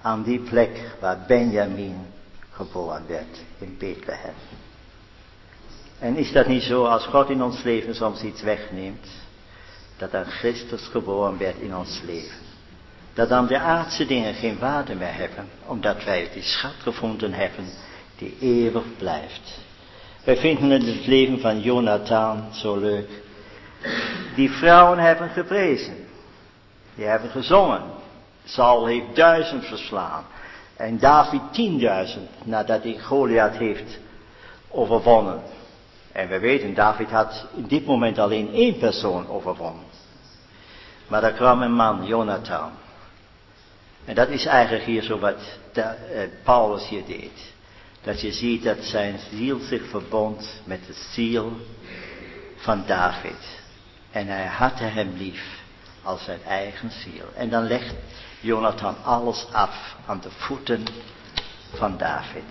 Aan die plek waar Benjamin geboren werd, in Bethlehem. En is dat niet zo als God in ons leven soms iets wegneemt, dat dan Christus geboren werd in ons leven? Dat dan de aardse dingen geen waarde meer hebben, omdat wij die schat gevonden hebben die eeuwig blijft. Wij vinden in het leven van Jonathan zo leuk. Die vrouwen hebben geprezen. Die hebben gezongen. Saul heeft duizend verslaan. En David tienduizend nadat hij Goliath heeft overwonnen. En we weten, David had in dit moment alleen één persoon overwonnen. Maar daar kwam een man, Jonathan. En dat is eigenlijk hier zo wat eh, Paulus hier deed. Dat je ziet dat zijn ziel zich verbond met de ziel van David. En hij had hem lief als zijn eigen ziel. En dan legt Jonathan alles af aan de voeten van David.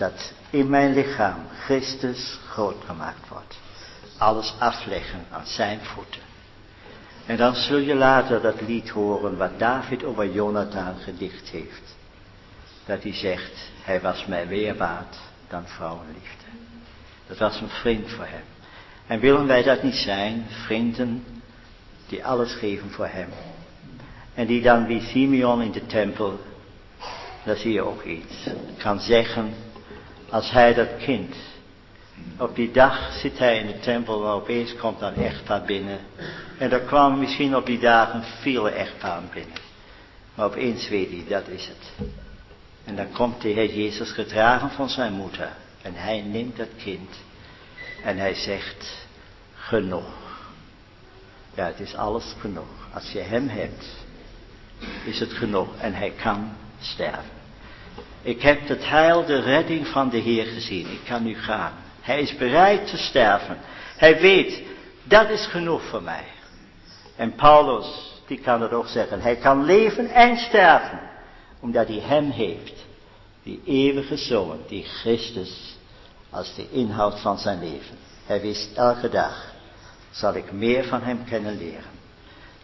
Dat in mijn lichaam Christus groot gemaakt wordt. Alles afleggen aan zijn voeten. En dan zul je later dat lied horen wat David over Jonathan gedicht heeft. Dat hij zegt, hij was mij meer waard dan vrouwenliefde. Dat was een vriend voor hem. En willen wij dat niet zijn, vrienden die alles geven voor hem. En die dan wie Simeon in de tempel, daar zie je ook iets, kan zeggen, als hij dat kind, op die dag zit hij in de tempel en opeens komt dan echtpaar binnen. En er kwamen misschien op die dagen vele echtparen binnen. Maar opeens weet hij, dat is het. En dan komt de Heer Jezus gedragen van zijn moeder. En hij neemt dat kind. En hij zegt, genoeg. Ja, het is alles genoeg. Als je hem hebt, is het genoeg. En hij kan sterven. Ik heb het heil, de redding van de Heer gezien. Ik kan nu gaan. Hij is bereid te sterven. Hij weet, dat is genoeg voor mij. En Paulus, die kan het ook zeggen. Hij kan leven en sterven. omdat hij hem heeft, die eeuwige zoon, die Christus, als de inhoud van zijn leven. Hij wist elke dag, zal ik meer van hem kennen leren.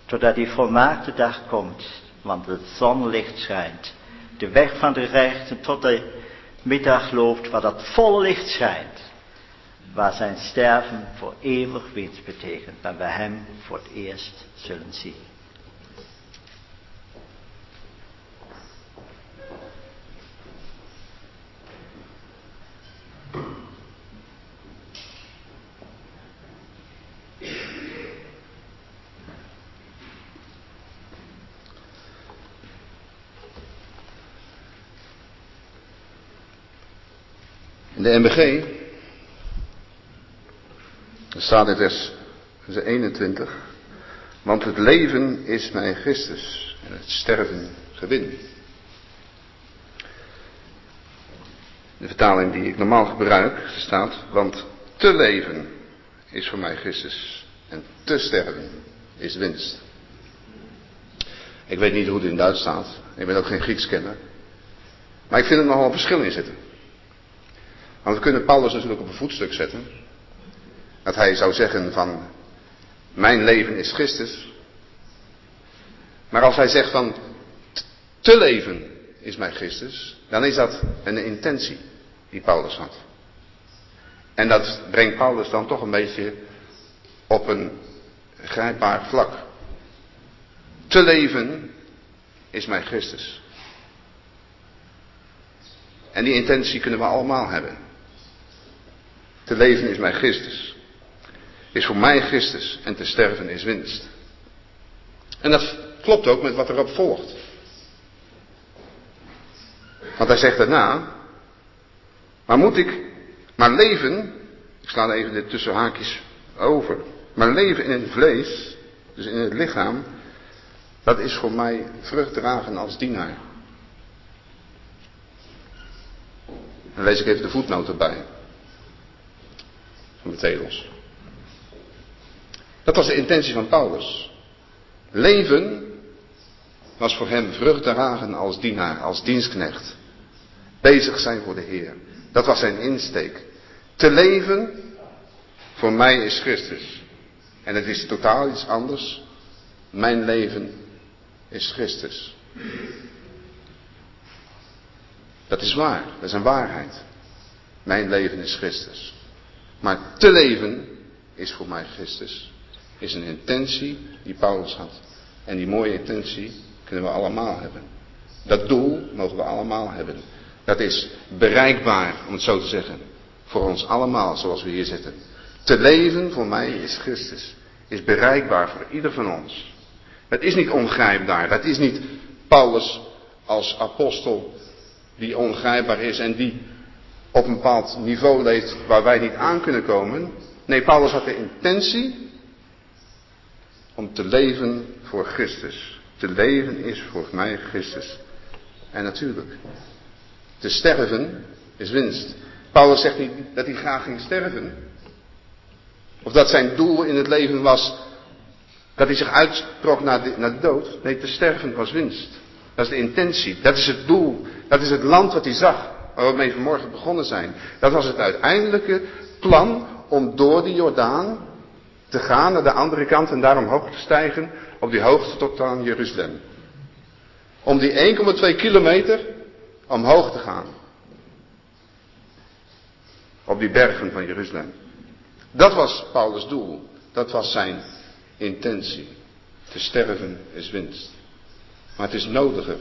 Totdat die volmaakte dag komt, want het zonlicht schijnt. De weg van de rechten tot de middag loopt, waar dat volle licht schijnt. Waar zijn sterven voor eeuwig winst betekent, waar we hem voor het eerst zullen zien. De MBG staat in vers 21, want het leven is mijn Christus en het sterven gewin. De vertaling die ik normaal gebruik staat, want te leven is voor mij Christus en te sterven is winst. Ik weet niet hoe het in Duits staat, ik ben ook geen Grieks kenner, maar ik vind er nogal een verschil in zitten. Want we kunnen Paulus natuurlijk op een voetstuk zetten. Dat hij zou zeggen van, mijn leven is Christus. Maar als hij zegt van, te leven is mijn Christus, dan is dat een intentie die Paulus had. En dat brengt Paulus dan toch een beetje op een grijpbaar vlak. Te leven is mijn Christus. En die intentie kunnen we allemaal hebben. Te leven is mijn Christus. Is voor mij Christus en te sterven is winst. En dat klopt ook met wat erop volgt. Want hij zegt daarna, maar moet ik maar leven, ik sla even dit tussen haakjes over, maar leven in het vlees, dus in het lichaam, dat is voor mij vrucht dragen als dienaar. Dan lees ik even de voetnoot erbij van Dat was de intentie van Paulus. Leven was voor hem vrucht dragen als dienaar, als dienstknecht. Bezig zijn voor de Heer. Dat was zijn insteek. Te leven, voor mij is Christus. En het is totaal iets anders. Mijn leven is Christus. Dat is waar, dat is een waarheid. Mijn leven is Christus. Maar te leven is voor mij Christus. Is een intentie die Paulus had. En die mooie intentie kunnen we allemaal hebben. Dat doel mogen we allemaal hebben. Dat is bereikbaar, om het zo te zeggen. Voor ons allemaal, zoals we hier zitten. Te leven voor mij is Christus. Is bereikbaar voor ieder van ons. Het is niet ongrijpbaar. Dat is niet Paulus als apostel die ongrijpbaar is en die op een bepaald niveau leeft waar wij niet aan kunnen komen. Nee, Paulus had de intentie om te leven voor Christus. Te leven is voor mij Christus. En natuurlijk, te sterven is winst. Paulus zegt niet dat hij graag ging sterven. Of dat zijn doel in het leven was dat hij zich uittrok naar de, naar de dood. Nee, te sterven was winst. Dat is de intentie. Dat is het doel. Dat is het land wat hij zag waar we mee vanmorgen begonnen zijn. Dat was het uiteindelijke plan om door de Jordaan te gaan naar de andere kant en daar omhoog te stijgen op die hoogte tot aan Jeruzalem. Om die 1,2 kilometer omhoog te gaan. Op die bergen van Jeruzalem. Dat was Paulus' doel. Dat was zijn intentie. Te sterven is winst. Maar het is nodiger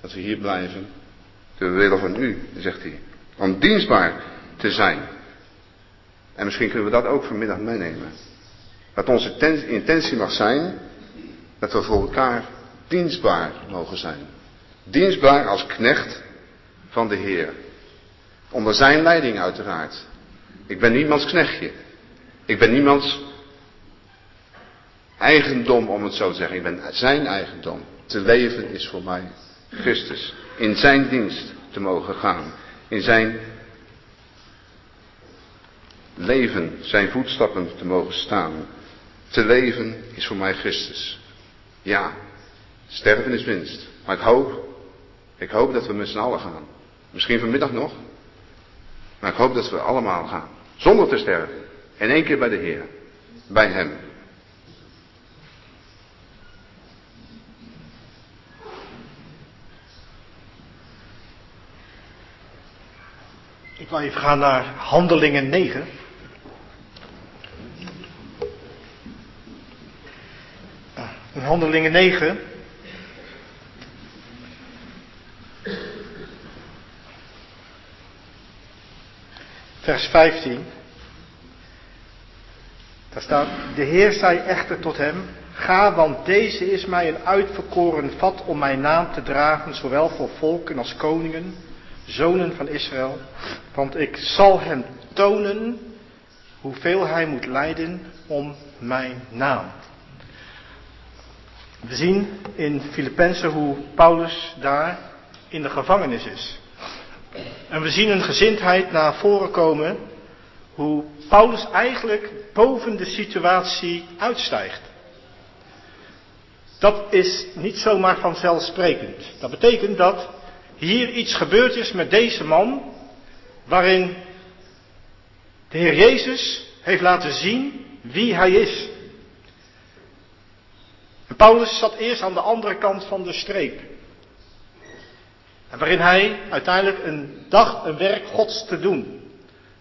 dat we hier blijven te willen van u, zegt hij. Om dienstbaar te zijn. En misschien kunnen we dat ook vanmiddag meenemen. Dat onze intentie mag zijn dat we voor elkaar dienstbaar mogen zijn. Dienstbaar als knecht van de Heer. Onder zijn leiding uiteraard. Ik ben niemands knechtje. Ik ben niemands eigendom om het zo te zeggen. Ik ben zijn eigendom. Te leven is voor mij Christus in zijn dienst te mogen gaan. In zijn leven, zijn voetstappen te mogen staan. Te leven is voor mij Christus. Ja, sterven is winst. Maar ik hoop Ik hoop dat we met z'n allen gaan. Misschien vanmiddag nog. Maar ik hoop dat we allemaal gaan. Zonder te sterven. In één keer bij de Heer. Bij Hem. Ik even gaan naar Handelingen 9. In Handelingen 9. Vers 15. Daar staat, de Heer zei echter tot hem, ga, want deze is mij een uitverkoren vat om mijn naam te dragen, zowel voor volken als koningen, zonen van Israël, want ik zal hem tonen hoeveel hij moet lijden om mijn naam. We zien in Filippenzen hoe Paulus daar in de gevangenis is. En we zien een gezindheid naar voren komen hoe Paulus eigenlijk boven de situatie uitstijgt. Dat is niet zomaar vanzelfsprekend. Dat betekent dat hier iets gebeurd is met deze man, waarin de Heer Jezus heeft laten zien wie hij is. En Paulus zat eerst aan de andere kant van de streep. En waarin hij uiteindelijk een dag een werk Gods te doen.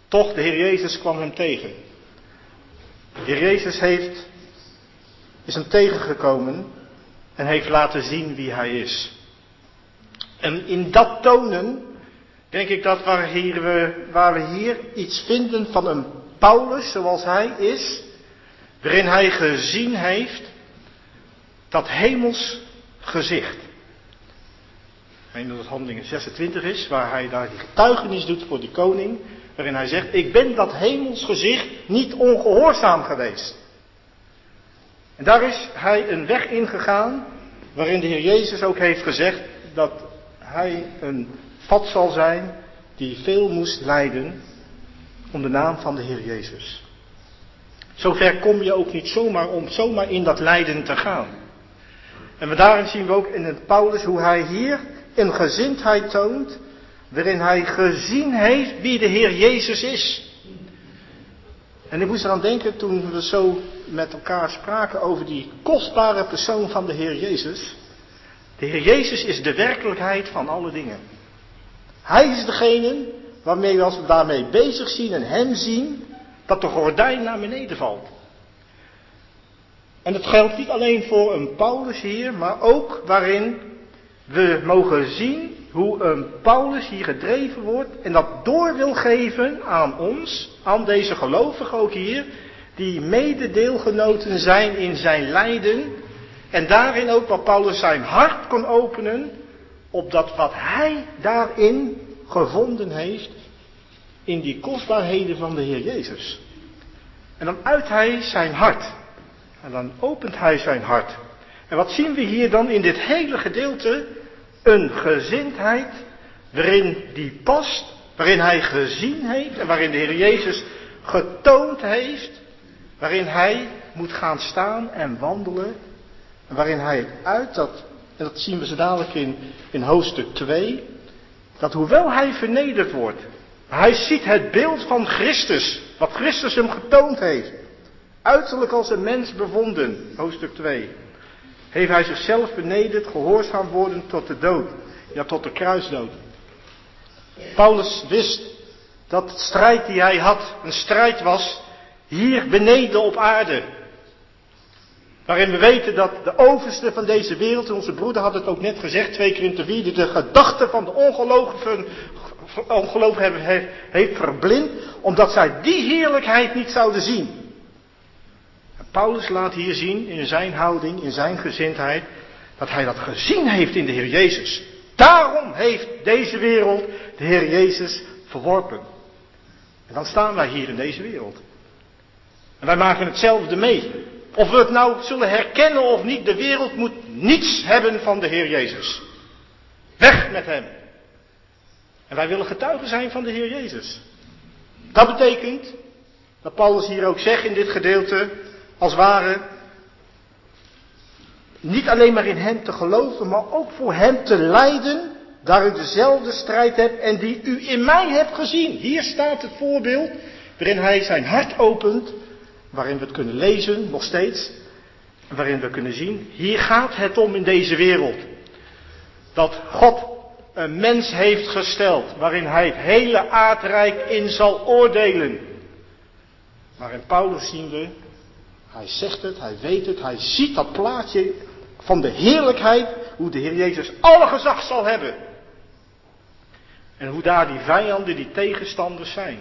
Toch, de Heer Jezus kwam hem tegen. De Heer Jezus heeft, is hem tegengekomen en heeft laten zien wie hij is. En in dat tonen, denk ik dat waar, hier we, waar we hier iets vinden van een Paulus zoals hij is, waarin hij gezien heeft dat hemels gezicht. Weet dat het handelingen 26 is, waar hij daar die getuigenis doet voor die koning, waarin hij zegt, ik ben dat hemels gezicht niet ongehoorzaam geweest. En daar is hij een weg ingegaan, waarin de Heer Jezus ook heeft gezegd dat hij een vat zal zijn die veel moest lijden om de naam van de Heer Jezus. Zover kom je ook niet zomaar om zomaar in dat lijden te gaan. En daarin zien we ook in het Paulus hoe hij hier een gezindheid toont, waarin hij gezien heeft wie de Heer Jezus is. En ik moest eraan denken toen we zo met elkaar spraken over die kostbare persoon van de Heer Jezus. De Heer Jezus is de werkelijkheid van alle dingen. Hij is degene waarmee we als we daarmee bezig zien en hem zien, dat de gordijn naar beneden valt. En dat geldt niet alleen voor een Paulus hier, maar ook waarin we mogen zien hoe een Paulus hier gedreven wordt en dat door wil geven aan ons, aan deze gelovigen ook hier, die mededeelgenoten zijn in zijn lijden en daarin ook wat Paulus zijn hart kon openen, opdat wat hij daarin gevonden heeft, in die kostbaarheden van de Heer Jezus. En dan uit hij zijn hart. En dan opent hij zijn hart. En wat zien we hier dan in dit hele gedeelte? Een gezindheid waarin die past, waarin hij gezien heeft en waarin de Heer Jezus getoond heeft, waarin hij moet gaan staan en wandelen, en waarin hij uit dat, en dat zien we zo dadelijk in, in hoofdstuk 2, dat hoewel hij vernederd wordt, hij ziet het beeld van Christus, wat Christus hem getoond heeft, uiterlijk als een mens bevonden, hoofdstuk 2 heeft hij zichzelf vernederd, gehoorzaam worden tot de dood. Ja, tot de kruisdood. Paulus wist dat de strijd die hij had een strijd was hier beneden op aarde. Waarin we weten dat de overste van deze wereld, onze broeder had het ook net gezegd, twee keer in te vierde, de gedachten van de ongelovigen, ongelovigen heeft, heeft verblind, omdat zij die heerlijkheid niet zouden zien. Paulus laat hier zien in zijn houding, in zijn gezindheid, dat hij dat gezien heeft in de Heer Jezus. Daarom heeft deze wereld de Heer Jezus verworpen. En dan staan wij hier in deze wereld. En wij maken hetzelfde mee. Of we het nou zullen herkennen of niet, de wereld moet niets hebben van de Heer Jezus. Weg met Hem. En wij willen getuigen zijn van de Heer Jezus. Dat betekent, dat Paulus hier ook zegt in dit gedeelte, als ware niet alleen maar in Hem te geloven, maar ook voor Hem te lijden daar u dezelfde strijd hebt en die u in mij hebt gezien. Hier staat het voorbeeld waarin hij zijn hart opent, waarin we het kunnen lezen, nog steeds, waarin we kunnen zien, hier gaat het om in deze wereld. Dat God een mens heeft gesteld, waarin hij het hele aardrijk in zal oordelen. Maar in Paulus zien we, hij zegt het, hij weet het, hij ziet dat plaatje van de heerlijkheid, hoe de Heer Jezus alle gezag zal hebben. En hoe daar die vijanden, die tegenstanders zijn.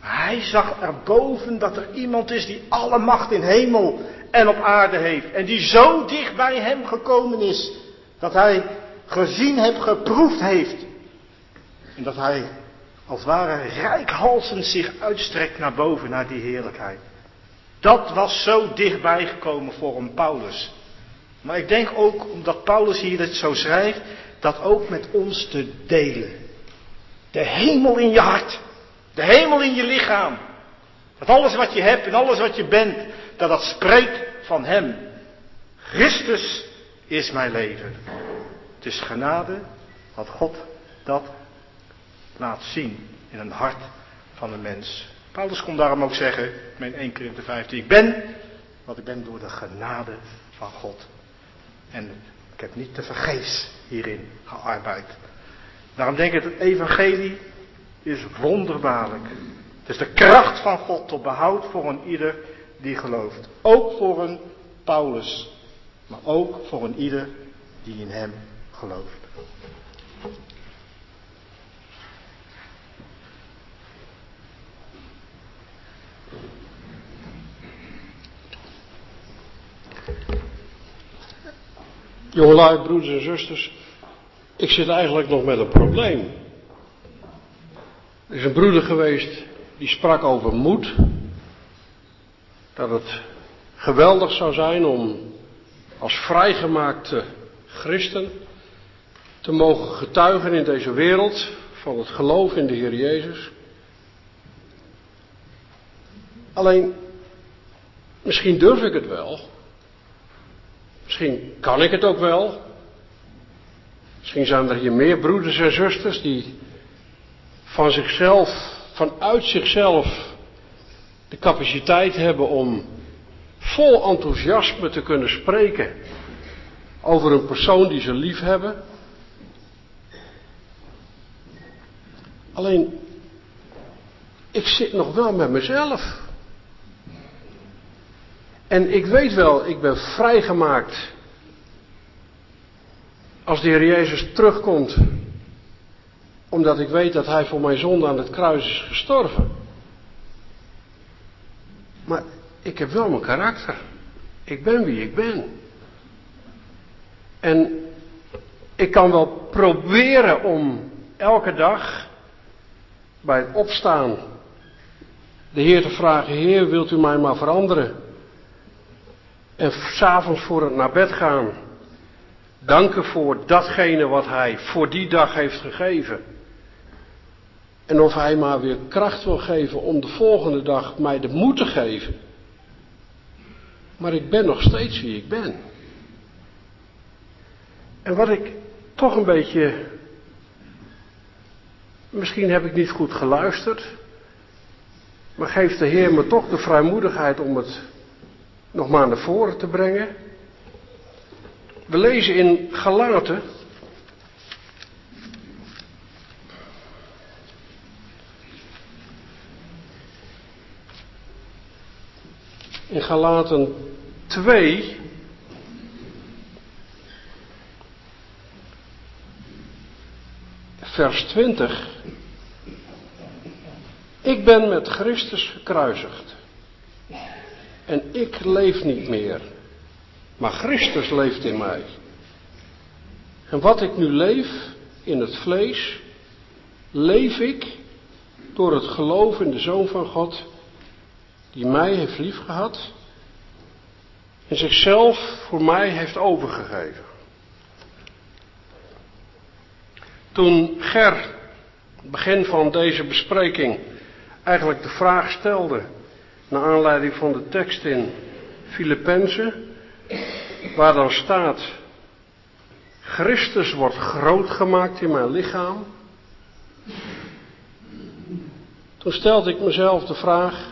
Maar hij zag erboven dat er iemand is die alle macht in hemel en op aarde heeft. En die zo dicht bij hem gekomen is, dat hij gezien heeft, geproefd heeft. En dat hij als ware rijkhalsend zich uitstrekt naar boven, naar die heerlijkheid. Dat was zo dichtbij gekomen voor een Paulus. Maar ik denk ook, omdat Paulus hier het zo schrijft, dat ook met ons te delen. De hemel in je hart. De hemel in je lichaam. Dat alles wat je hebt en alles wat je bent, dat dat spreekt van Hem. Christus is mijn leven. Het is genade dat God dat laat zien in een hart van een mens. Paulus kon daarom ook zeggen, mijn 1 Korinthe 15, ik ben wat ik ben door de genade van God. En ik heb niet te vergeefs hierin gearbeid. Daarom denk ik dat het evangelie is wonderbaarlijk. Het is de kracht van God tot behoud voor een ieder die gelooft. Ook voor een Paulus, maar ook voor een ieder die in hem gelooft. Jongelui, broeders en zusters, ik zit eigenlijk nog met een probleem. Er is een broeder geweest die sprak over moed. Dat het geweldig zou zijn om als vrijgemaakte christen te mogen getuigen in deze wereld van het geloof in de Heer Jezus. Alleen, misschien durf ik het wel. Misschien kan ik het ook wel. Misschien zijn er hier meer broeders en zusters die van zichzelf, vanuit zichzelf, de capaciteit hebben om vol enthousiasme te kunnen spreken over een persoon die ze lief hebben. Alleen, ik zit nog wel met mezelf. En ik weet wel, ik ben vrijgemaakt. Als de Heer Jezus terugkomt, omdat ik weet dat Hij voor mijn zonde aan het kruis is gestorven. Maar ik heb wel mijn karakter. Ik ben wie ik ben. En ik kan wel proberen om elke dag bij het opstaan de Heer te vragen: Heer, wilt u mij maar veranderen? En s'avonds voor het naar bed gaan, danken voor datgene wat Hij voor die dag heeft gegeven. En of Hij maar weer kracht wil geven om de volgende dag mij de moed te geven. Maar ik ben nog steeds wie ik ben. En wat ik toch een beetje. Misschien heb ik niet goed geluisterd. Maar geeft de Heer me toch de vrijmoedigheid om het nog maar naar voren te brengen. We lezen in Galaten. In Galaten 2. Vers 20. Ik ben met Christus gekruisigd. En ik leef niet meer, maar Christus leeft in mij. En wat ik nu leef in het vlees, leef ik door het geloof in de Zoon van God, die mij heeft liefgehad en zichzelf voor mij heeft overgegeven. Toen Ger, begin van deze bespreking, eigenlijk de vraag stelde naar aanleiding van de tekst in Filippenzen, waar dan staat, Christus wordt groot gemaakt in mijn lichaam. Toen stelde ik mezelf de vraag,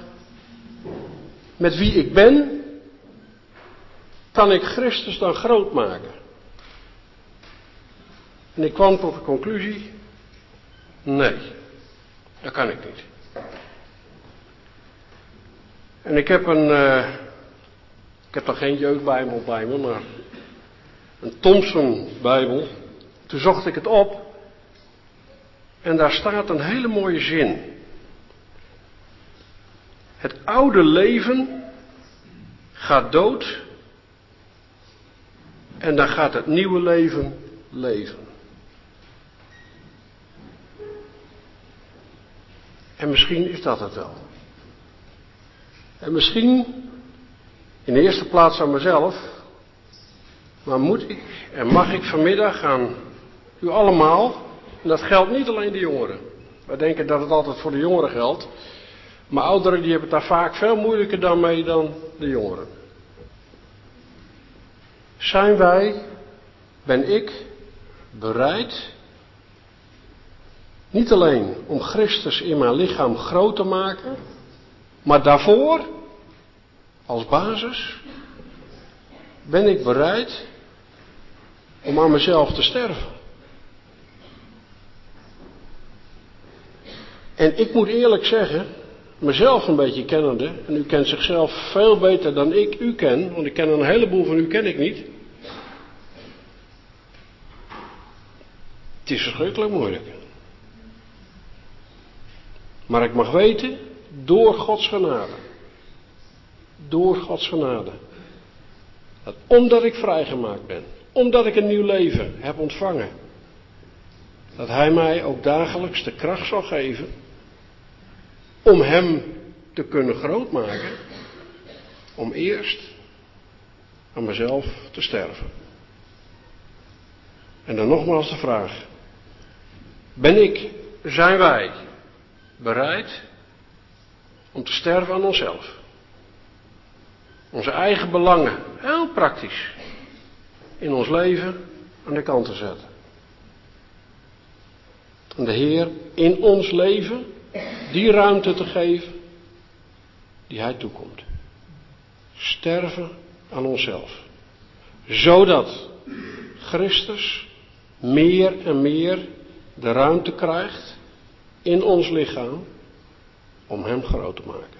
met wie ik ben, kan ik Christus dan groot maken? En ik kwam tot de conclusie, nee, dat kan ik niet. En ik heb een, uh, ik heb nog geen jeugdbijbel bij me, maar een Thompson Bijbel. Toen zocht ik het op en daar staat een hele mooie zin. Het oude leven gaat dood en dan gaat het nieuwe leven leven. En misschien is dat het wel. En misschien in de eerste plaats aan mezelf, maar moet ik en mag ik vanmiddag aan u allemaal, en dat geldt niet alleen de jongeren. Wij denken dat het altijd voor de jongeren geldt, maar ouderen die hebben het daar vaak veel moeilijker dan mee dan de jongeren. Zijn wij, ben ik bereid, niet alleen om Christus in mijn lichaam groot te maken, maar daarvoor, als basis, ben ik bereid om aan mezelf te sterven. En ik moet eerlijk zeggen, mezelf een beetje kennende, en u kent zichzelf veel beter dan ik u ken, want ik ken een heleboel van u ken ik niet. Het is verschrikkelijk moeilijk. Maar ik mag weten, door Gods genade, door Gods genade, dat omdat ik vrijgemaakt ben, omdat ik een nieuw leven heb ontvangen, dat Hij mij ook dagelijks de kracht zal geven om Hem te kunnen grootmaken, om eerst aan mezelf te sterven. En dan nogmaals de vraag, ben ik, zijn wij bereid om te sterven aan onszelf? Onze eigen belangen, heel praktisch, in ons leven aan de kant te zetten. En de Heer in ons leven die ruimte te geven die Hij toekomt. Sterven aan onszelf. Zodat Christus meer en meer de ruimte krijgt in ons lichaam om Hem groot te maken.